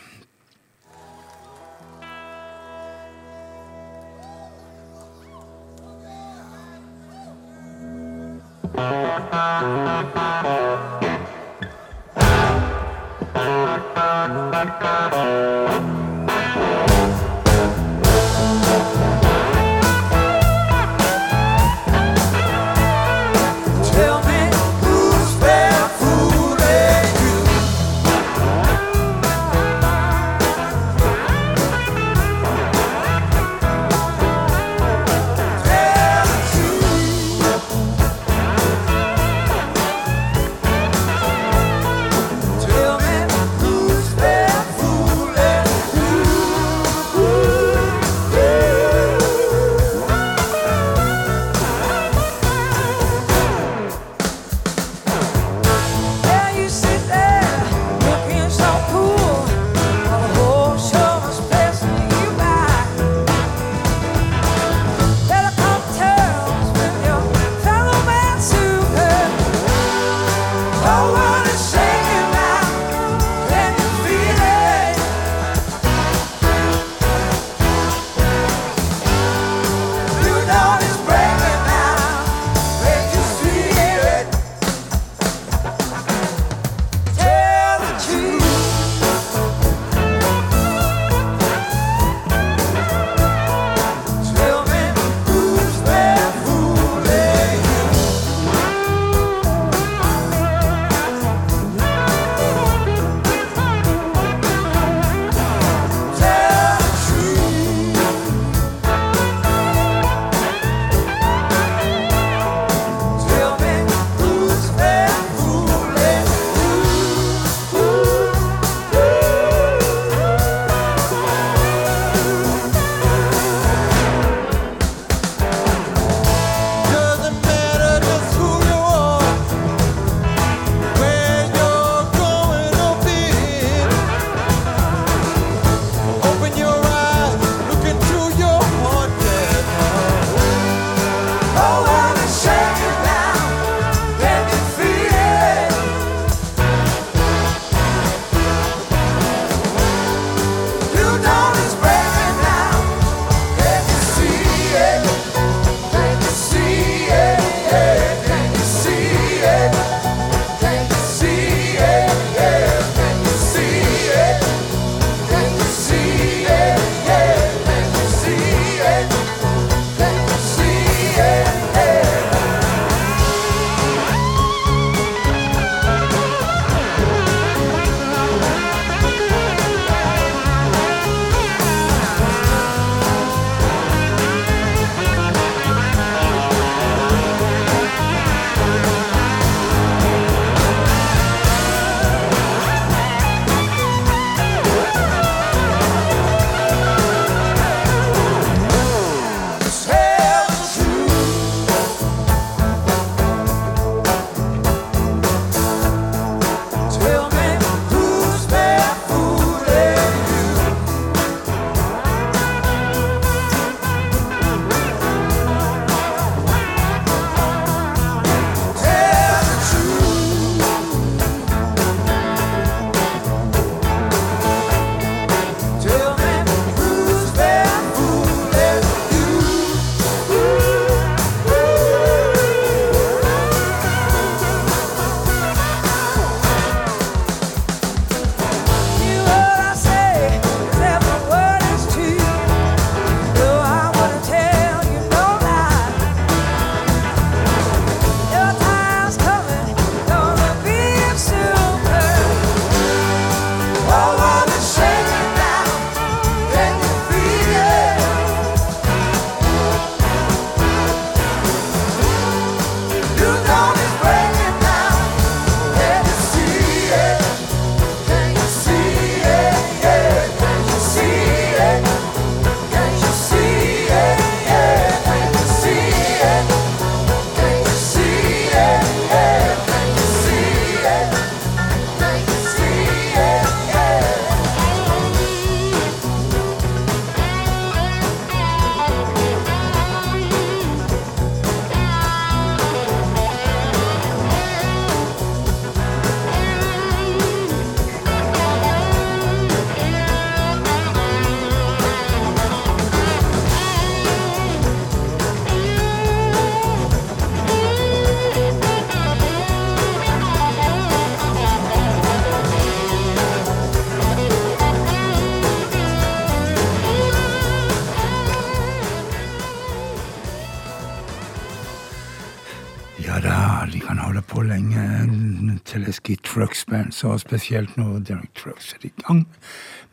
Så spesielt når Derek Trucks er i gang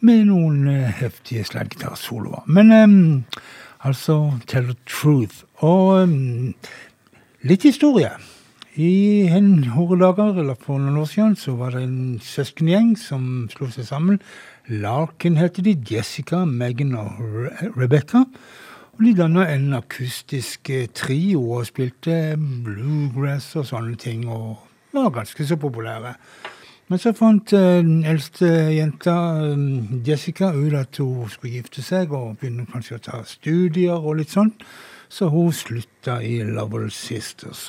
med noen heftige heftige slaggitarsoloer. Men um, altså Tell the Truth. Og um, litt historie. I en dager, eller for noen år siden, så var det en søskengjeng som slo seg sammen. Larkin heter de, Jessica, Megan og Re Rebecca. Og de danna en akustisk eh, trio og spilte bluegrass og sånne ting, og var ganske så populære. Men så fant eh, den eldste jenta, eh, Jessica, ut at hun skulle gifte seg og begynne kanskje å ta studier og litt sånt, så hun slutta i Lovell Sisters.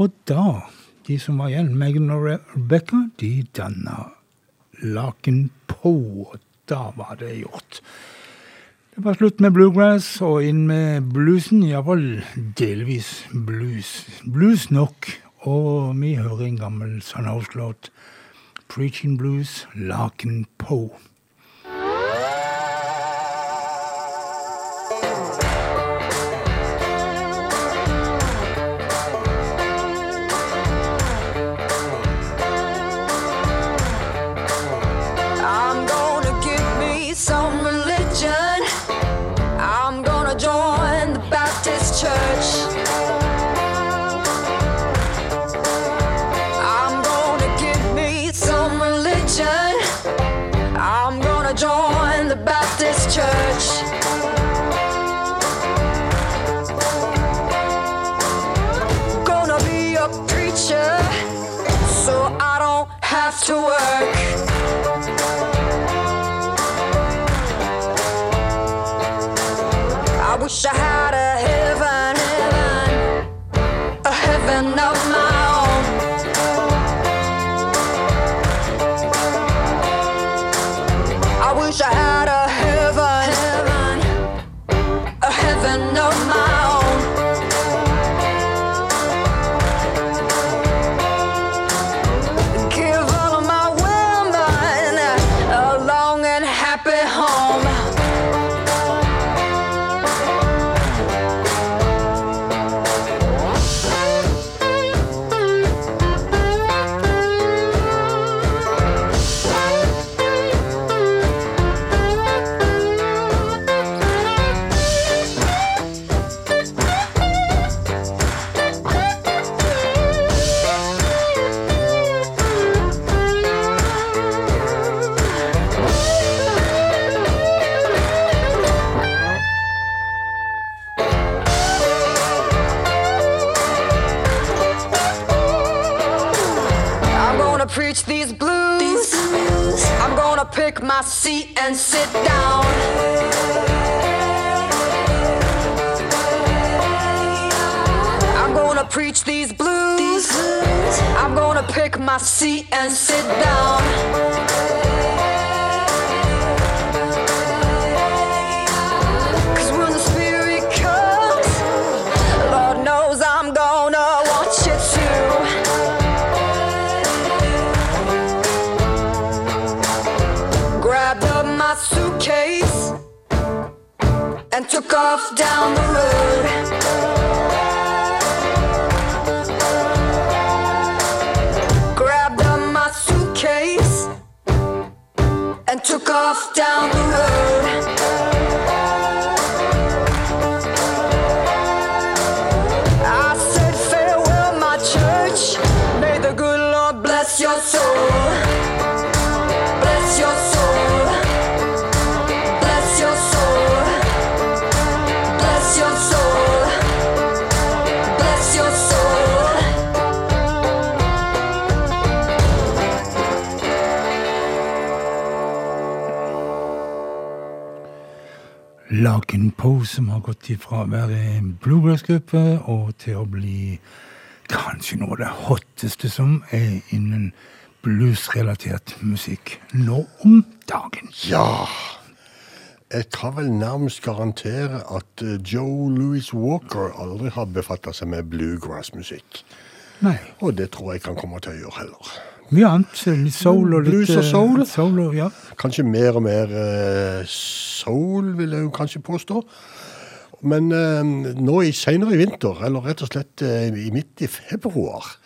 Og da, de som var igjen, Megan og Rebecca, de danna Laken på. Og da var det gjort. Det var slutt med bluegrass og inn med bluesen, iallfall delvis blues. Blues nok, og vi hører en gammel Sunhouse-låt. Preaching Blues, Larkin Poe. Gonna join the Baptist church. Gonna be a preacher so I don't have to work. I wish I had pick my seat and sit down. I'm gonna preach these blues. I'm gonna pick my seat and sit down. Down the road. Grabbed up my suitcase and took off down the road. Laken Poe, som har gått ifra å være en bluegrass-gruppe og til å bli kanskje noe av det hotteste som er innen bluesrelatert musikk nå om dagen. Ja. Jeg kan vel nærmest garantere at eh, Joe Louis Walker aldri har befatta seg med bluegrass-musikk. Og det tror jeg kan komme til å gjøre heller. Mye annet. Litt soul og litt Blues og eh, soul. soul og, ja. Kanskje mer og mer eh, soul, vil jeg jo kanskje påstå. Men eh, nå i senere i vinter, eller rett og slett eh, i midt i februar,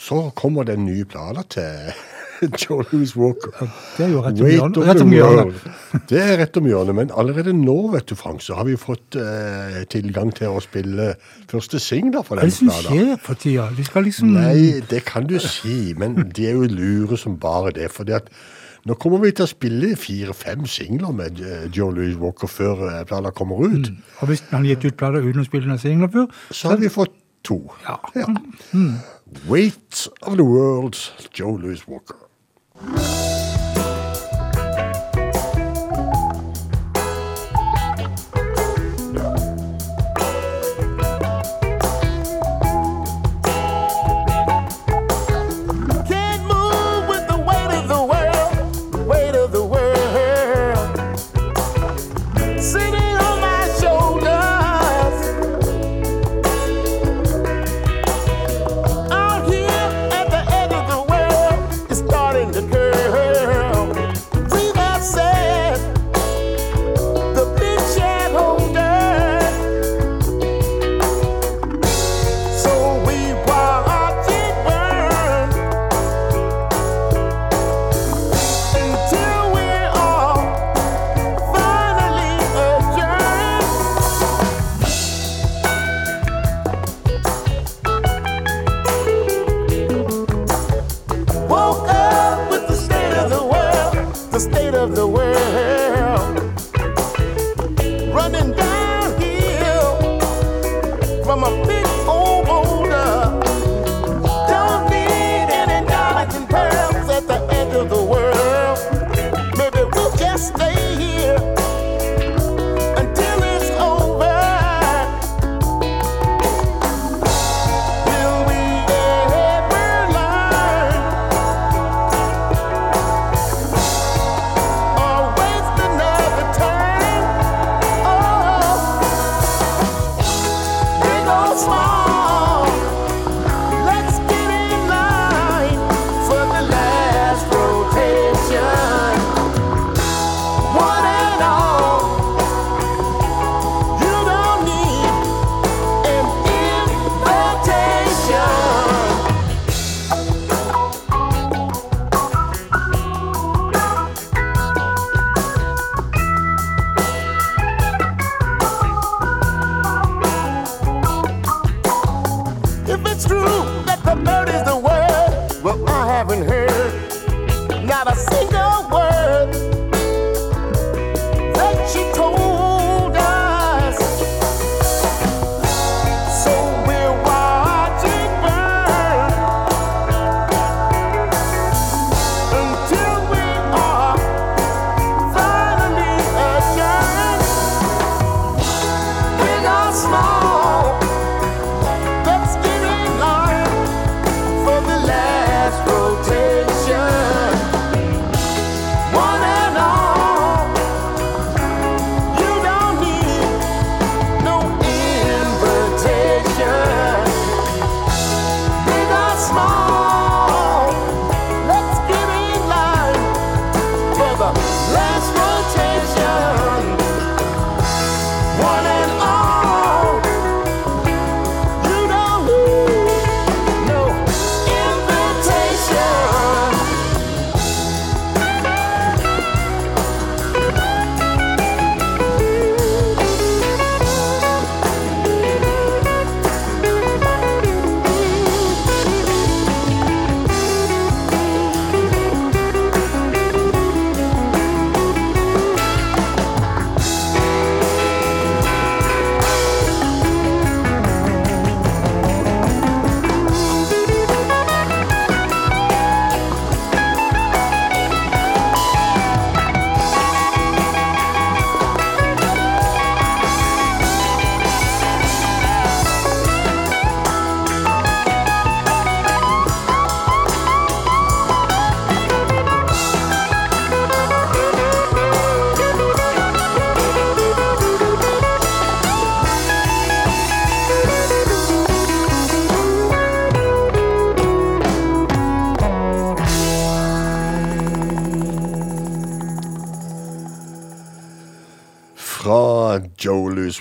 så kommer det nye planer til Joe Louis Walker. Det er jo rett om hjørnet- rett om hjørnet. Det er rett om hjørnet, men allerede nå, vet du, Frank, så har vi fått eh, tilgang til å spille første singler for Hva er det som skjer for tida? De skal liksom Nei, det kan du si, men de er jo lure som bare det. For at nå kommer vi til å spille fire-fem singler med eh, Joe Louis Walker før eh, plata kommer ut. Og hvis han har gitt ut plata uten å spille noen singler før, Så har vi fått to. Ja. Weight of the World, Joe Louis Walker. Thank you.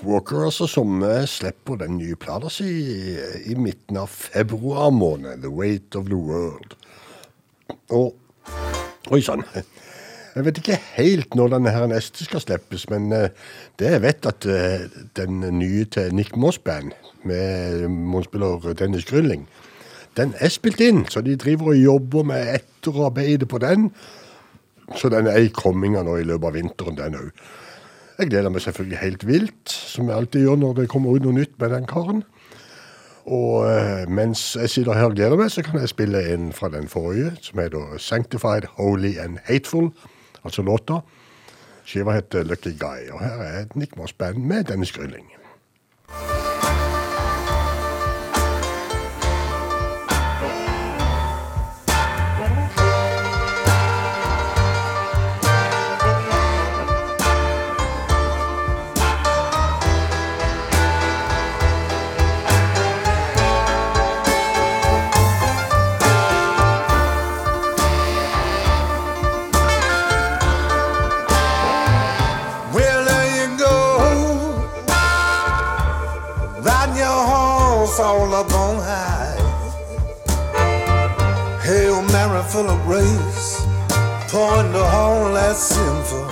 Walker, altså, som eh, slipper den nye plata si i, i midten av februar måned. The Weight of the World. Og Oi sann. Jeg vet ikke helt når denne her neste skal slippes, men eh, det jeg vet at eh, den nye til Nick Moss Band, med målspiller Dennis Grylling, den er spilt inn, så de driver og jobber med etterarbeidet på den. Så den er i komminga nå i løpet av vinteren, den òg. Jeg gleder meg selvfølgelig helt vilt, som jeg alltid gjør når det kommer ut noe nytt med den karen. Og eh, mens jeg sitter her og gleder meg, så kan jeg spille en fra den forrige, som heter Sanctified, Holy and Hateful, altså låta. Skiva heter Lucky Guy, og her er Nick Moss Band med Dennis Grylling. Full of grace. Pouring the whole that's sinful.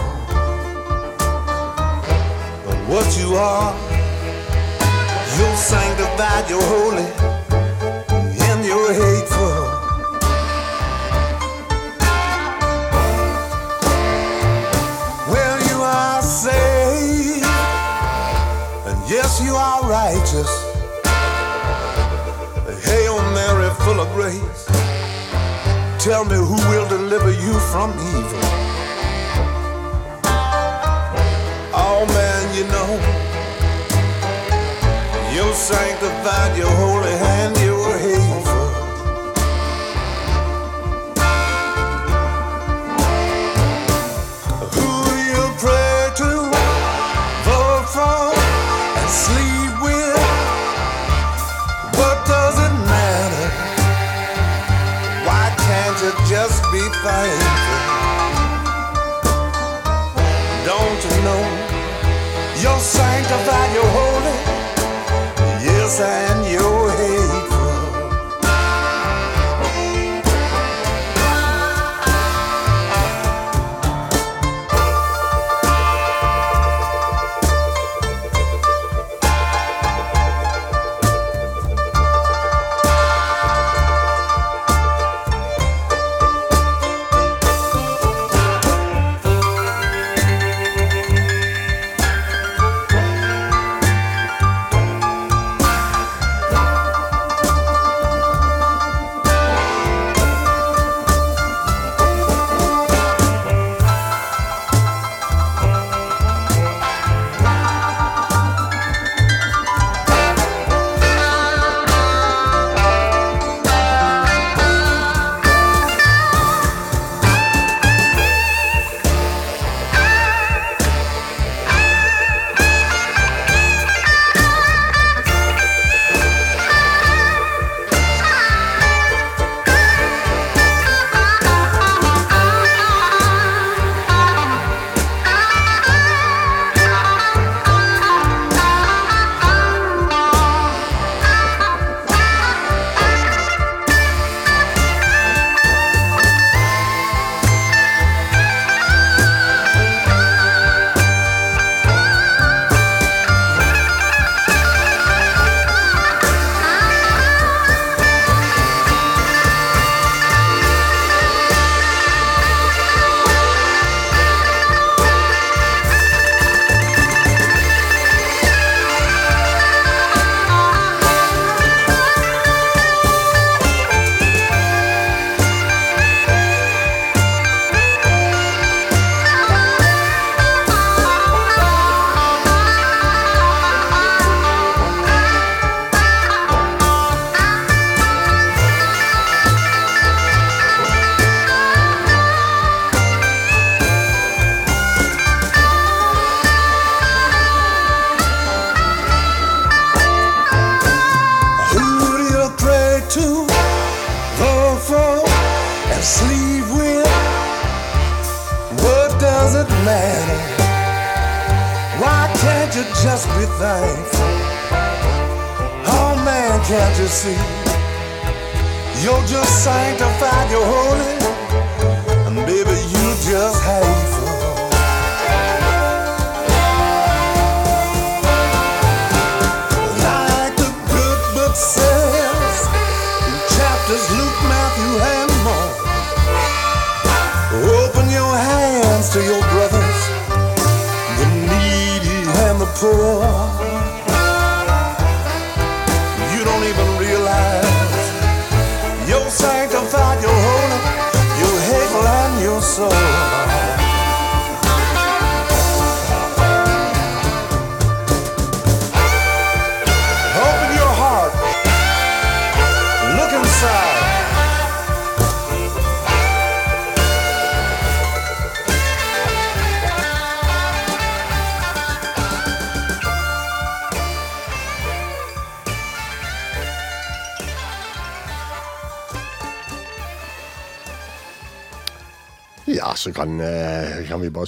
But what you are, you're sanctified, you're holy, and you're hateful. Well, you are saved, and yes, you are righteous. Hail Mary, full of grace. Tell me who will deliver you from evil. Oh man, you know you're sanctified, you're holy, and thankful? Don't you know you're sanctified, you're holy, yes, and you're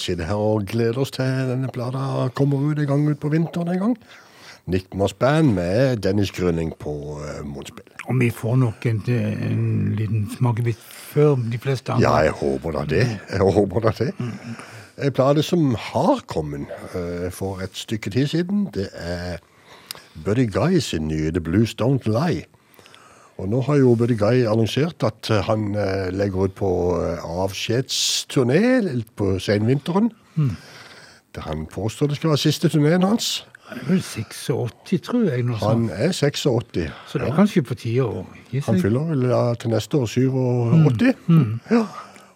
eh, kan vi her og glede oss til denne plata kommer ut en gang ut på vinteren en gang. Nick Moss Band med Dennis Grønning på uh, munnspill. Og vi får nok en, en liten smakebit før de fleste andre. Ja, jeg håper da det. Jeg håper da det. En plate som har kommet uh, for et stykke tid siden, det er Buddy Guy sin nye The Blues Don't Lie. Og nå har jo Buddy Guy annonsert at eh, han eh, legger ut på eh, avskjedsturné på senvinteren. Mm. Der han påstår det skal være siste turneen hans. Han er vel 86, tror jeg. Noe Han er 86. Så det er ja. kanskje på tide å gi seg? Han fyller vel ja, til neste år 87. Ja.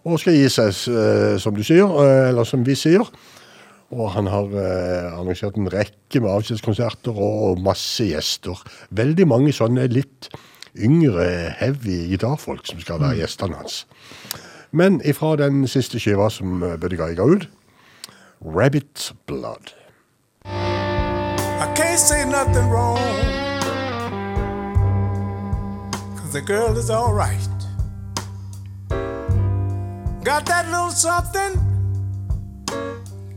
Og skal gi seg, som du sier, eller som vi sier. Og han har eh, arrangert en rekke med avskjedskonserter og masse gjester. Veldig mange sånne litt yngre, heavy gitarfolk som skal være gjestene hans. Men ifra den siste skiva som eh, Buddy Guy ga ut, Rabbit Blood. I can't say nothing wrong. Cause the girl is alright. Got that little something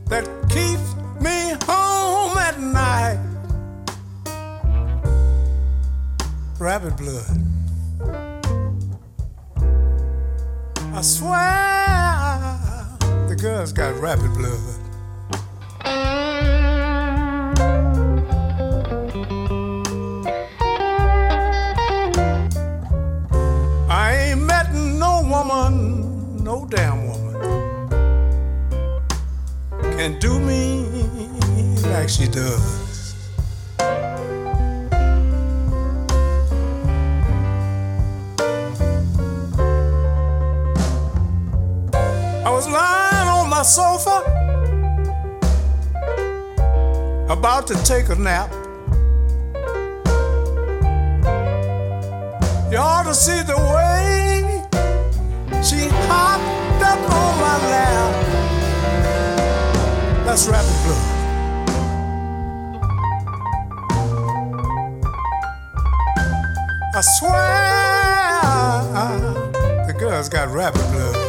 that keeps me home at night. Rabbit blood. I swear the girl's got rabbit blood. I ain't met no woman, no damn woman, can do me like she does. Was lying on my sofa, about to take a nap. You ought to see the way she hopped up on my lap. That's rabbit blood. I swear the girl's got rabbit blood.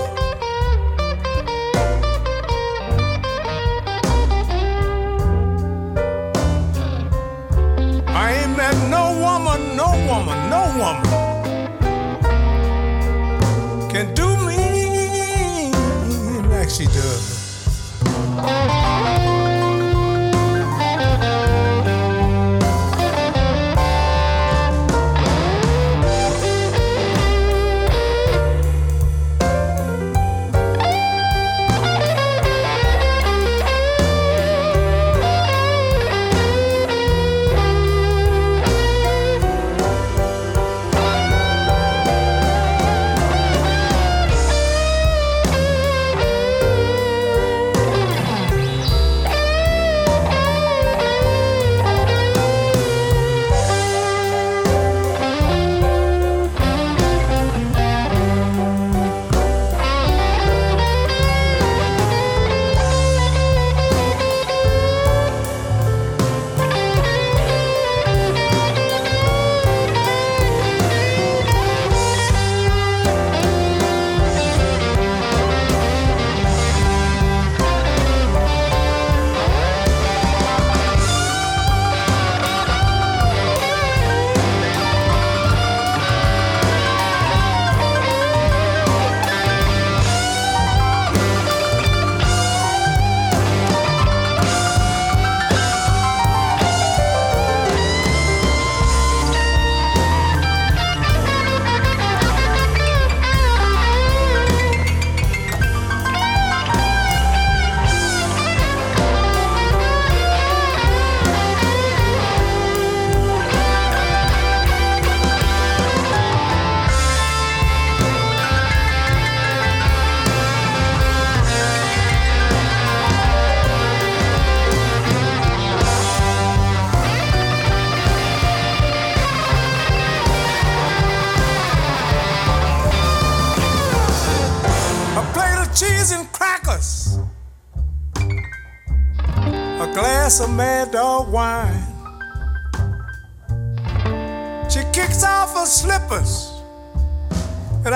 Woman, no woman, no woman can do me like she does.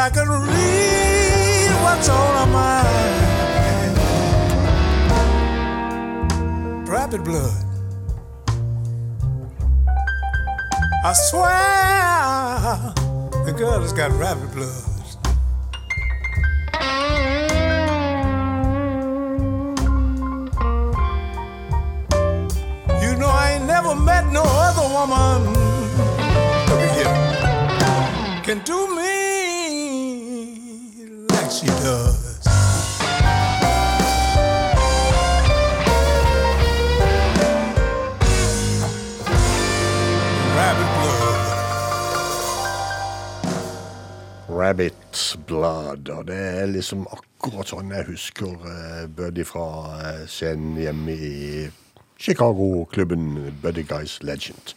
I can read what's on her mind. Rapid blood. I swear, the girl has got rabbit blood. Og det er liksom akkurat sånn jeg husker uh, Buddy fra eh, scenen hjemme i Chicago-klubben Buddy Guys Legend.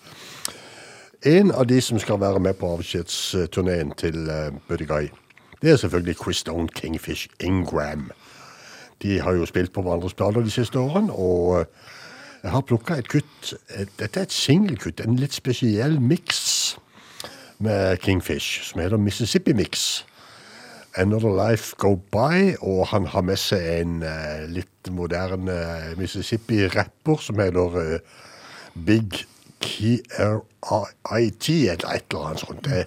En av de som skal være med på avskjedsturneen til uh, Buddy Guy, det er selvfølgelig Chris Stone Kingfish Ingram. De har jo spilt på hverandres plater de siste årene, og jeg har plukka et kutt. eh, Dette er et singelkutt, en litt spesiell miks med Kingfish, som heter Mississippi Mix. Another Life Go By, og han har med seg en uh, litt moderne Mississippi-rapper som heter uh, Big KRIT, eller et eller annet sånt. Jeg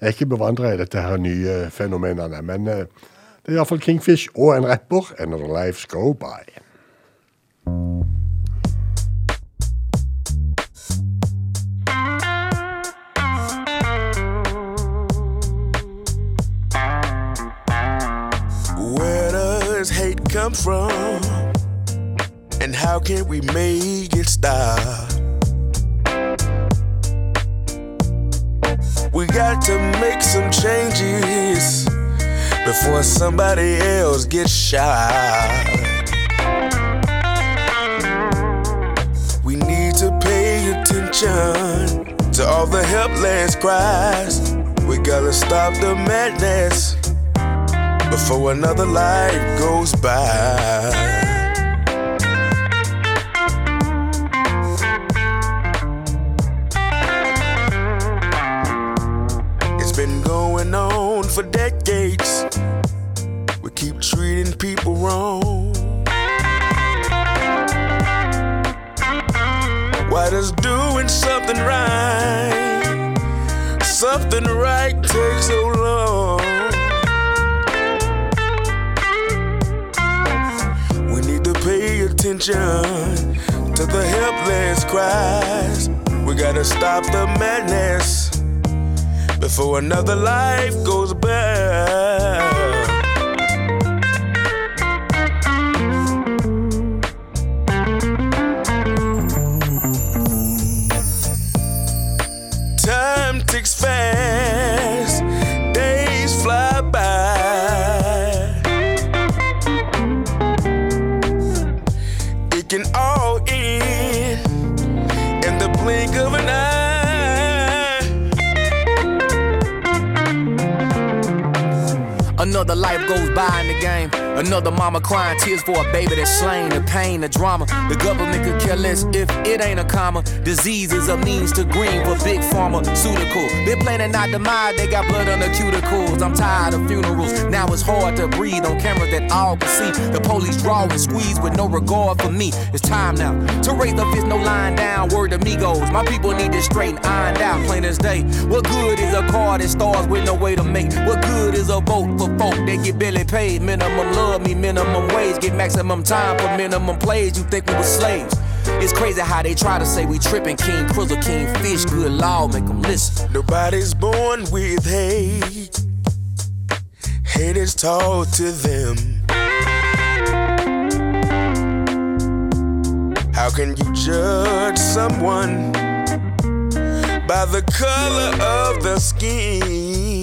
er ikke bevandra i dette her nye fenomenene, men uh, det er iallfall Kingfish og en rapper. Another Life Go By. Come from? And how can we make it stop? We got to make some changes before somebody else gets shot. We need to pay attention to all the helpless cries. We gotta stop the madness before another life goes by. It's been going on for decades. We keep treating people wrong. Why does doing something right, something right take so long? Attention to the helpless cries. We gotta stop the madness before another life goes by. Another mama crying tears for a baby that's slain. The pain, the drama. The government could care less if it ain't a comma. Disease is a means to green for big pharmaceutical. Been planning our demise, they got blood on the cuticles. I'm tired of funerals. Now it's hard to breathe on cameras that all can see. The police draw and squeeze with no regard for me. It's time now to raise the fist, no lying down. Word amigos. My people need this straight and ironed out, plain as day. What good is a car that stars with no way to make? What good is a vote for folk that get barely paid? Minimum love me, minimum wage. Get maximum time for minimum plays. You think we were slaves? It's crazy how they try to say we tripping. King Krizzle, King Fish, good law, make them listen. Nobody's born with hate. Hate is taught to them. How can you judge someone by the color of the skin?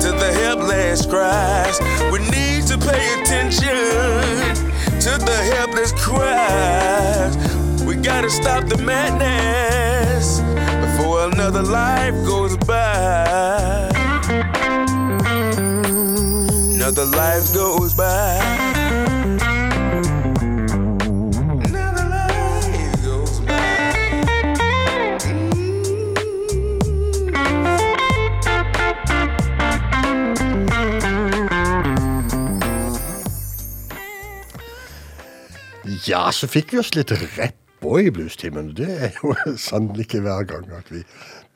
To the helpless cries. We need to pay attention to the helpless cries. We gotta stop the madness before another life goes by. Another life goes by. Ja, så fikk vi oss litt rapper i bluestimen. Det er jo sannelig ikke hver gang at vi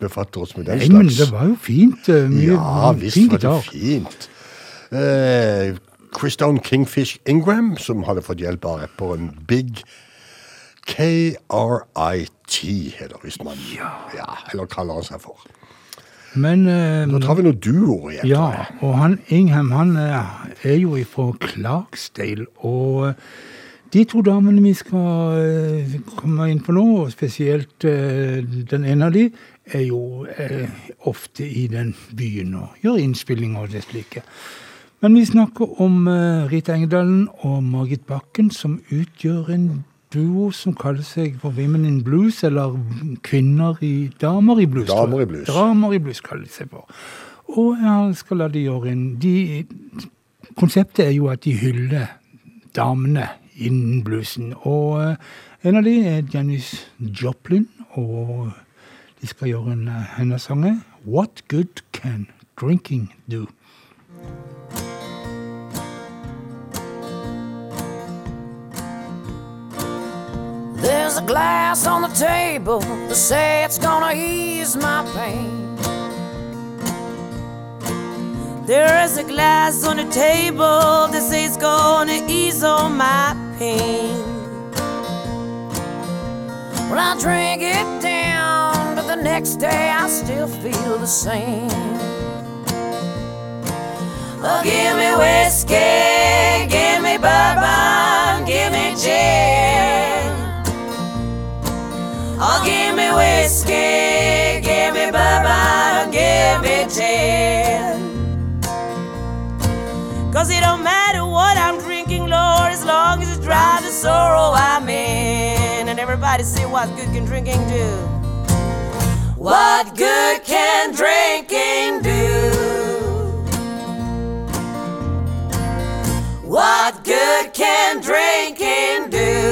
befatter oss med den slags. Nei, men det var jo fint. eh, Mye, Ja, visst var det fint. Eh, Christone Kingfish Ingram, som hadde fått hjelp av rapperen Big KRIT, heter visst man. Ja. eller kaller han seg for. Men eh, Nå tar vi noen duoer igjen. Ja, og han Ingham han eh, er jo fra Clarksdale, og de to damene vi skal eh, komme inn på nå, og spesielt eh, den ene av de, er jo eh, ofte i den byen og gjør innspillinger og det slike. Men vi snakker om Rita Engedalen og Margit Bakken, som utgjør en duo som kaller seg for Women in Blues, eller kvinner i Damer i blues. Damer i blues. Damer i blues kaller de seg for. Og jeg skal la de gjøre en de, Konseptet er jo at de hyller damene innen bluesen. Og eh, en av de er Janis Joplin, og de skal gjøre en av hennes sang, What good can drinking do? There's a glass on the table to say it's gonna ease my pain. There is a glass on the table that says gonna ease all my pain. Well, I drink it down, but the next day I still feel the same. Oh, give me whiskey, Cause it don't matter what I'm drinking, Lord, as long as it drives the sorrow I'm in. And everybody say, what good can drinking do? What good can drinking do? What good can drinking do?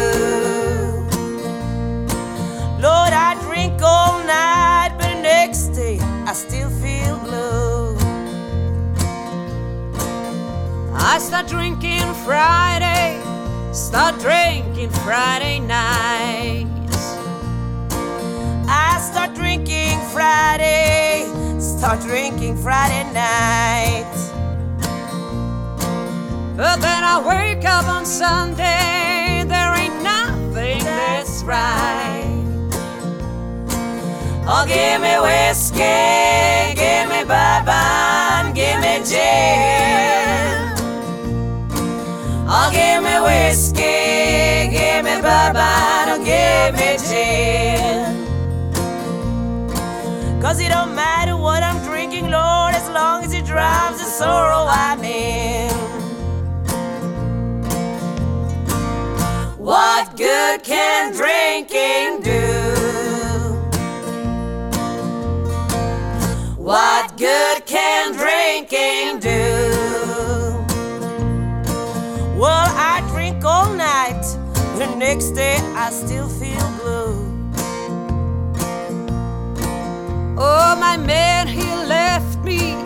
Lord, I drink all night, but the next day I still I start drinking Friday, start drinking Friday nights. I start drinking Friday, start drinking Friday night. But then I wake up on Sunday, there ain't nothing that's right. Oh, give me whiskey, give me bourbon, me whiskey, give me bourbon, oh, give me gin. Cause it don't matter what I'm drinking, Lord, as long as it drives the sorrow I'm in. What good can drinking do? What good can drinking do? Well, I drink all night, the next day I still feel blue. Oh, my man, he left me,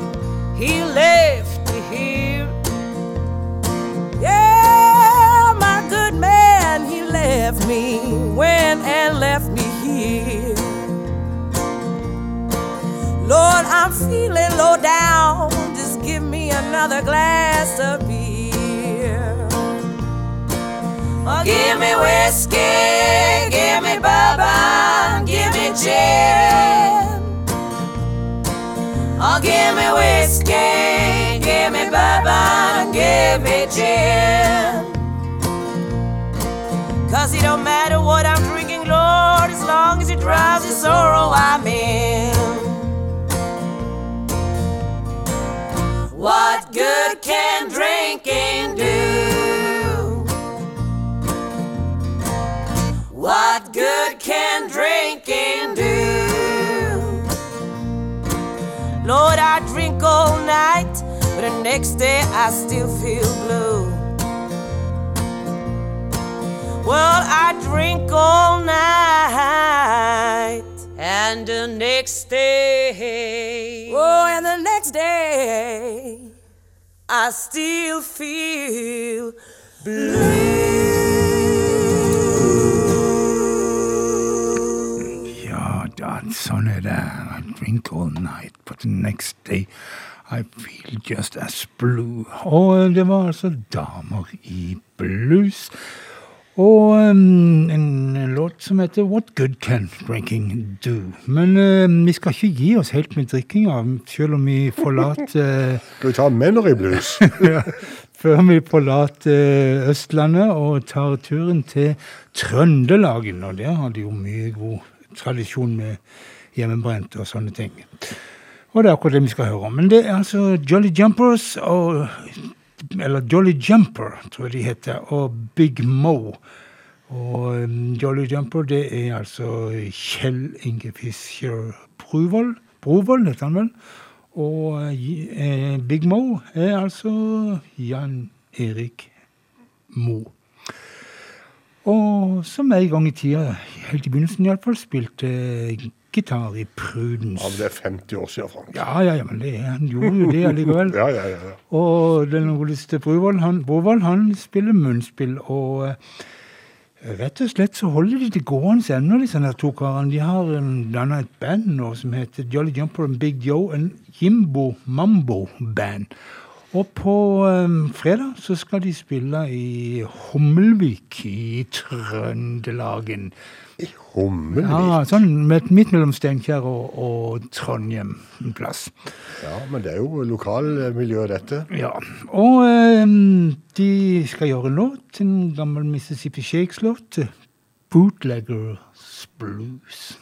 he left me here. Yeah, my good man, he left me, went and left me here. Lord, I'm feeling low down. Just give me another glass of beer. Oh, give me whiskey, give me bourbon, give me gin. Oh, give me whiskey, give me bourbon, give me gin. Cause it don't matter what I'm drinking, Lord, as long as it drives the sorrow I'm in. What good can drinking What good can drinking do? Lord, I drink all night, but the next day I still feel blue. Well, I drink all night, and the next day, oh, and the next day, I still feel Ja sånn er det. I drink all night, but the next day I feel just as blue. Og det var altså damer i blues. Og um, en låt som heter What Good Can Drinking Do. Men um, vi skal ikke gi oss helt med drikkinga, selv om vi forlater Skal vi ta i blues? ja, før vi forlater Østlandet og tar turen til Trøndelagen. Og der har de jo mye god tradisjon med hjemmebrent og sånne ting. Og det er akkurat det vi skal høre om. Men det er altså Jolly Jumpers og Eller Jolly Jumper, tror jeg de heter, og Big Mo. Og um, Jolly Jumper, det er altså Kjell Inge Fischer Bruvoll. Brovold, heter han vel. Og eh, Big Mo er altså Jan Erik Mo. Og som jeg en gang i tida, helt i begynnelsen iallfall, spilte eh, gitar i Prudence. Ja, men det er 50 år siden, Frank. Ja, ja, ja, men det, han gjorde jo det allikevel. Ja, ja, ja. ja. Og den godeste Brovold, han, Brovold, han spiller munnspill, og eh, rett og slett så holder de det gående ennå, disse her to karene. De har danna et band nå som heter Jolly Jumper and Big Joe, en Jimbo Mambo-band. Og på um, fredag så skal de spille i Hummelvik i Trøndelagen. I Hummelvik? Ja, sånn med, midt mellom Steinkjer og, og Trondheim en plass. Ja, men det er jo lokalmiljø, dette. Ja, og um, de skal gjøre en låt, en gammel Mississippi Shakes-låt. Bootleggers Blues.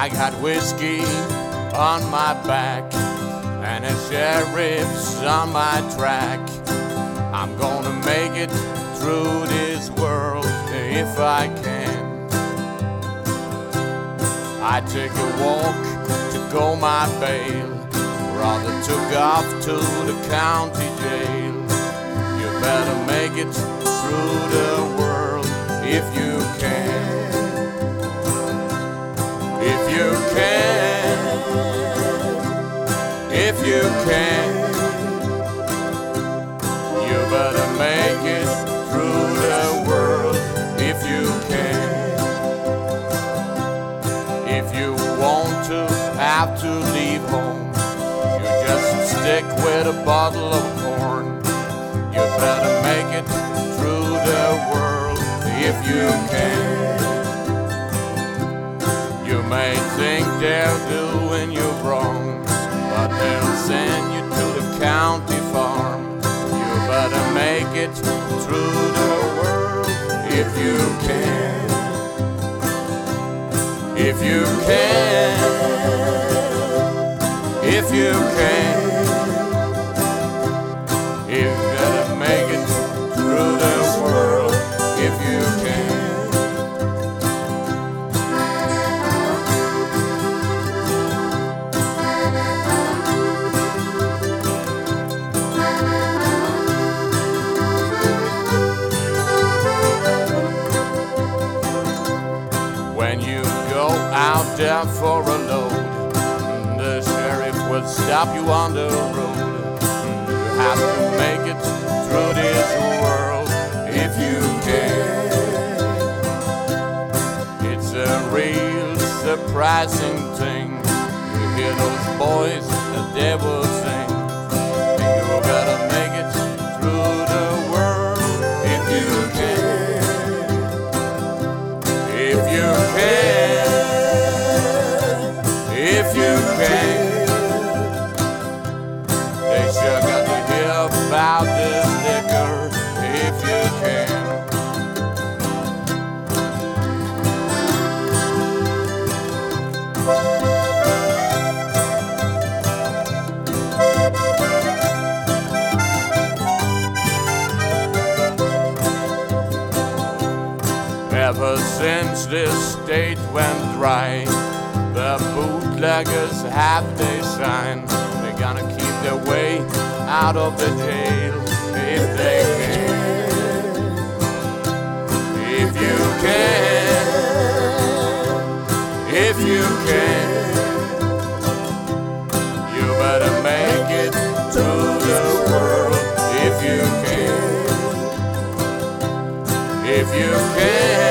I got whiskey on my back and a sheriff's on my track. I'm gonna make it through this world if I can. I take a walk to go my bail, brother took off to the county jail. You better make it through the world if you can. If you can, if you can, you better make it through the world if you can. If you want to have to leave home, you just stick with a bottle of corn. You better make it through the world if you can. May think they're doing you wrong, but they'll send you to the county farm. You better make it through the world if you can. If you can. If you can. There for a load, the sheriff will stop you on the road. You have to make it through this world if you can. It's a real surprising thing. You hear those boys, the devil sing. Have their shine. They're gonna keep their way out of the jail if they can. If you can, if you can, you better make it through the world. If you can, if you can,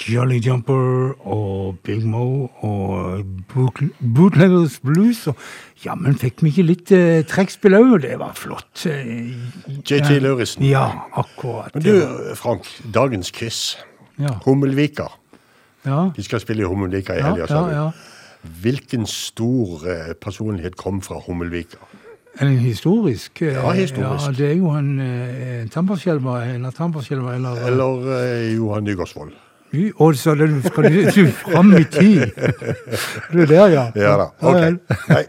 Jolly Jumper og Big Mo og Boot- Bootleggers Blues. Og jammen fikk vi ikke litt eh, trekkspill òg, det var flott. eh, JT. Lauritzen. Ja, akkurat. Men du, Frank, dagens quiz. Ja. Hummelvika. Ja. De skal spille i Hummelvika i Ja, helga, sa ja, du. ja. Hvilken stor eh, personlighet kom fra Hummelvika? Er det historisk? eh, Ja, historisk. Ja, det er jo en uh, Tambarskjelver, eller Tambarskjelver, eller Eller eh, Johan Nygaardsvold? Y- Å, så det skal du, du fram i tid. Det er der, ja. Ja da, ok. vel.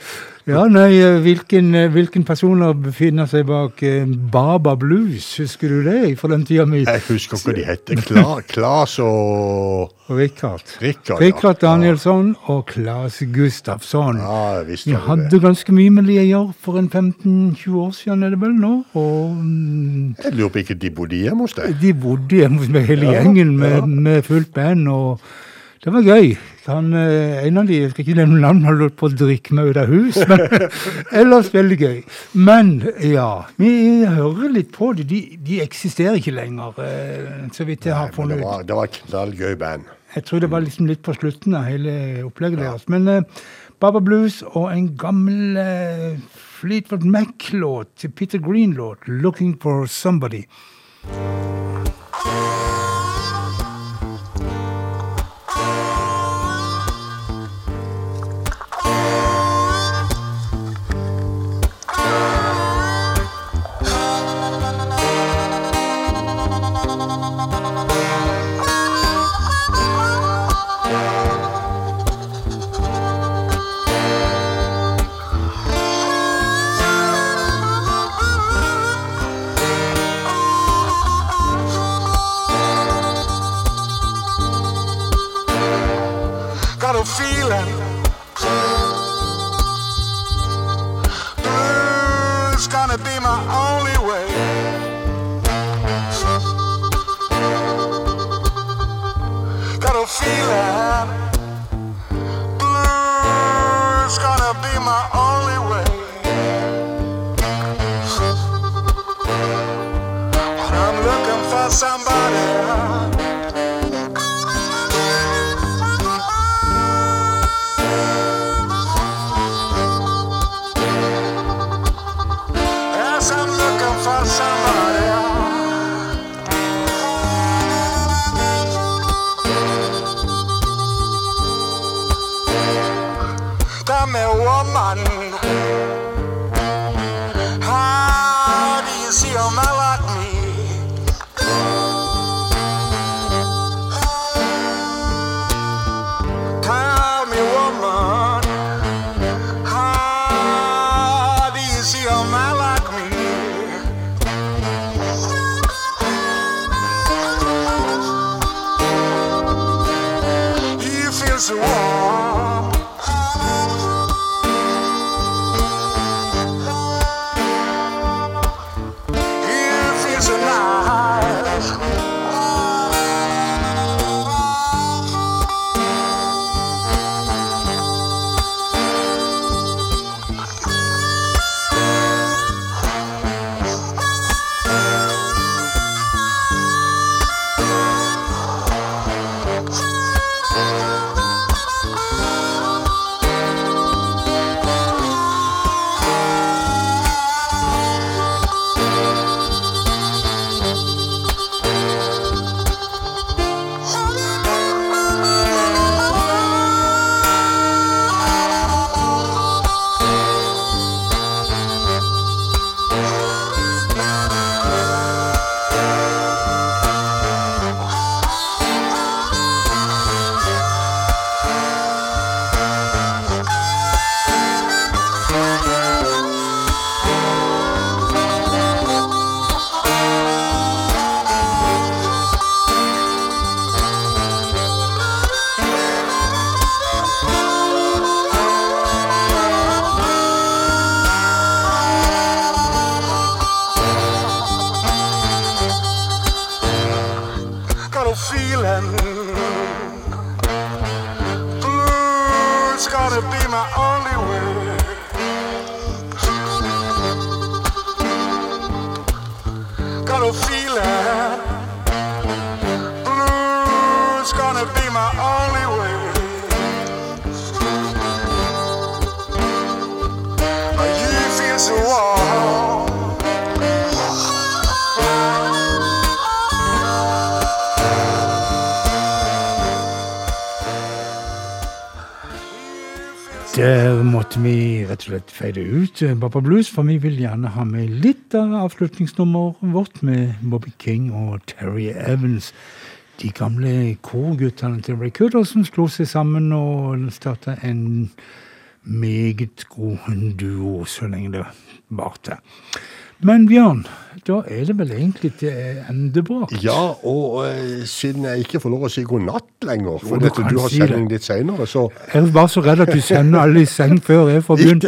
Ja, nei, eh, hvilken, eh, hvilken personer befinner seg bak eh, Baba Blues? Husker du det fra den tida mi? Jeg husker ikke hva de heter. Kla, Klas og Rikard. Rikard, ja. Danielsson og Claes Gustafsson. Ja, visst det hadde det. ganske mye med de å gjøre for en 15-20 år siden, er det vel nå? Og mm, Jeg lurer på ikke de bodde hjemme hos deg? de bodde hjemme hos meg hele Ja, gjengen med, ja. med fullt band, og det var gøy. Han, eh, en av de, jeg skal ikke nevne navn, han holdt på å drikke meg ut av hus, men ellers veldig gøy. Men ja, vi hører litt på det. De, de eksisterer ikke lenger, eh, så vidt jeg har funnet ut. det var et knallgøy band. Jeg tror det var liksom litt på slutten av hele opplegget deres. Men uh, Baba Blues og en gammel uh, Fleetwood Mac-låt, Peter Green-låt, 'Looking for Somebody'. Gonna be my only way. Got a feeling blues gonna be my only way. But I'm looking for somebody. Slett feide ut eh, Baba Blues, for vi vil gjerne ha med litt av avslutningsnummeret vårt med Bobby King og Terry Evans. De gamle korguttene til Ray som slo seg sammen og starta en meget god duo så lenge det varte. Men Bjørn, da er det vel egentlig til endebra? Ja, og uh, siden jeg ikke får lov å si god natt lenger, for du dette, du har si sending litt senere, så Jeg var så redd at du sender alle i seng før jeg får begynt.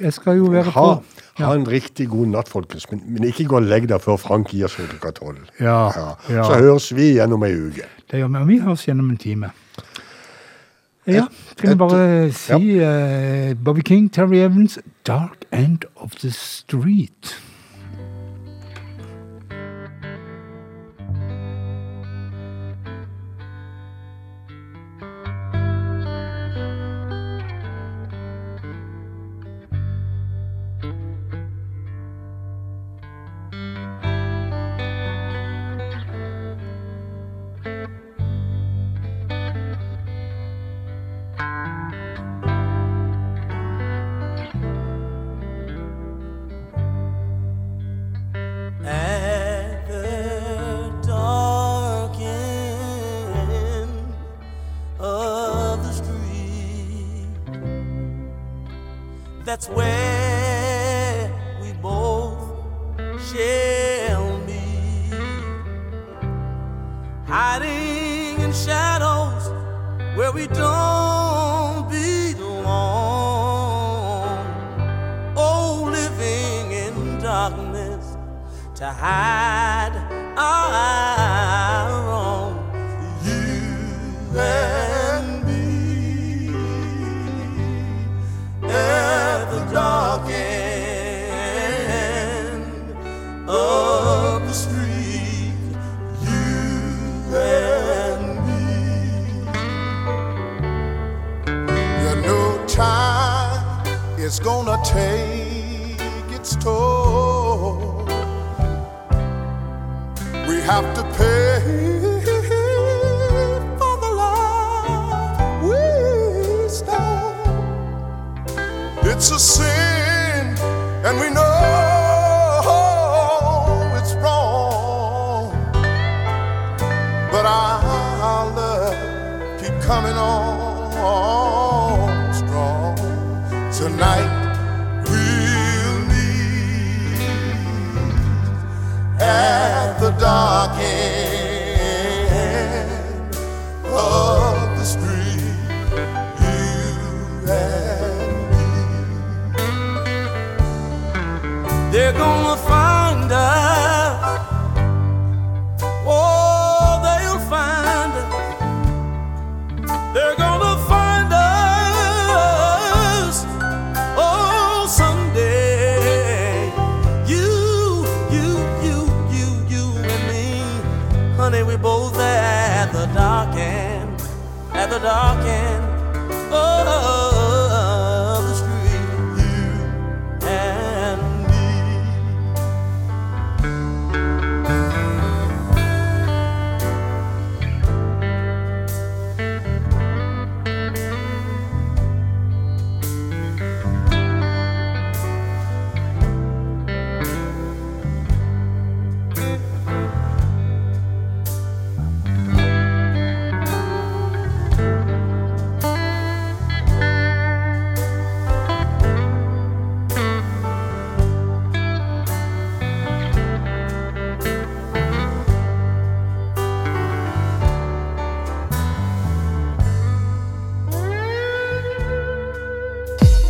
Jeg skal jo være ha, på. ha en riktig god natt, folkens. Men, men ikke gå og legg deg før Frank gir seg klokka tolv. Ja, ja. Så høres vi gjennom om ei uke. Det gjør vi, og vi høres gjennom en time. Ja, kan vi bare si uh, Bobby King, Terry Evans, 'Dark End of the Street'.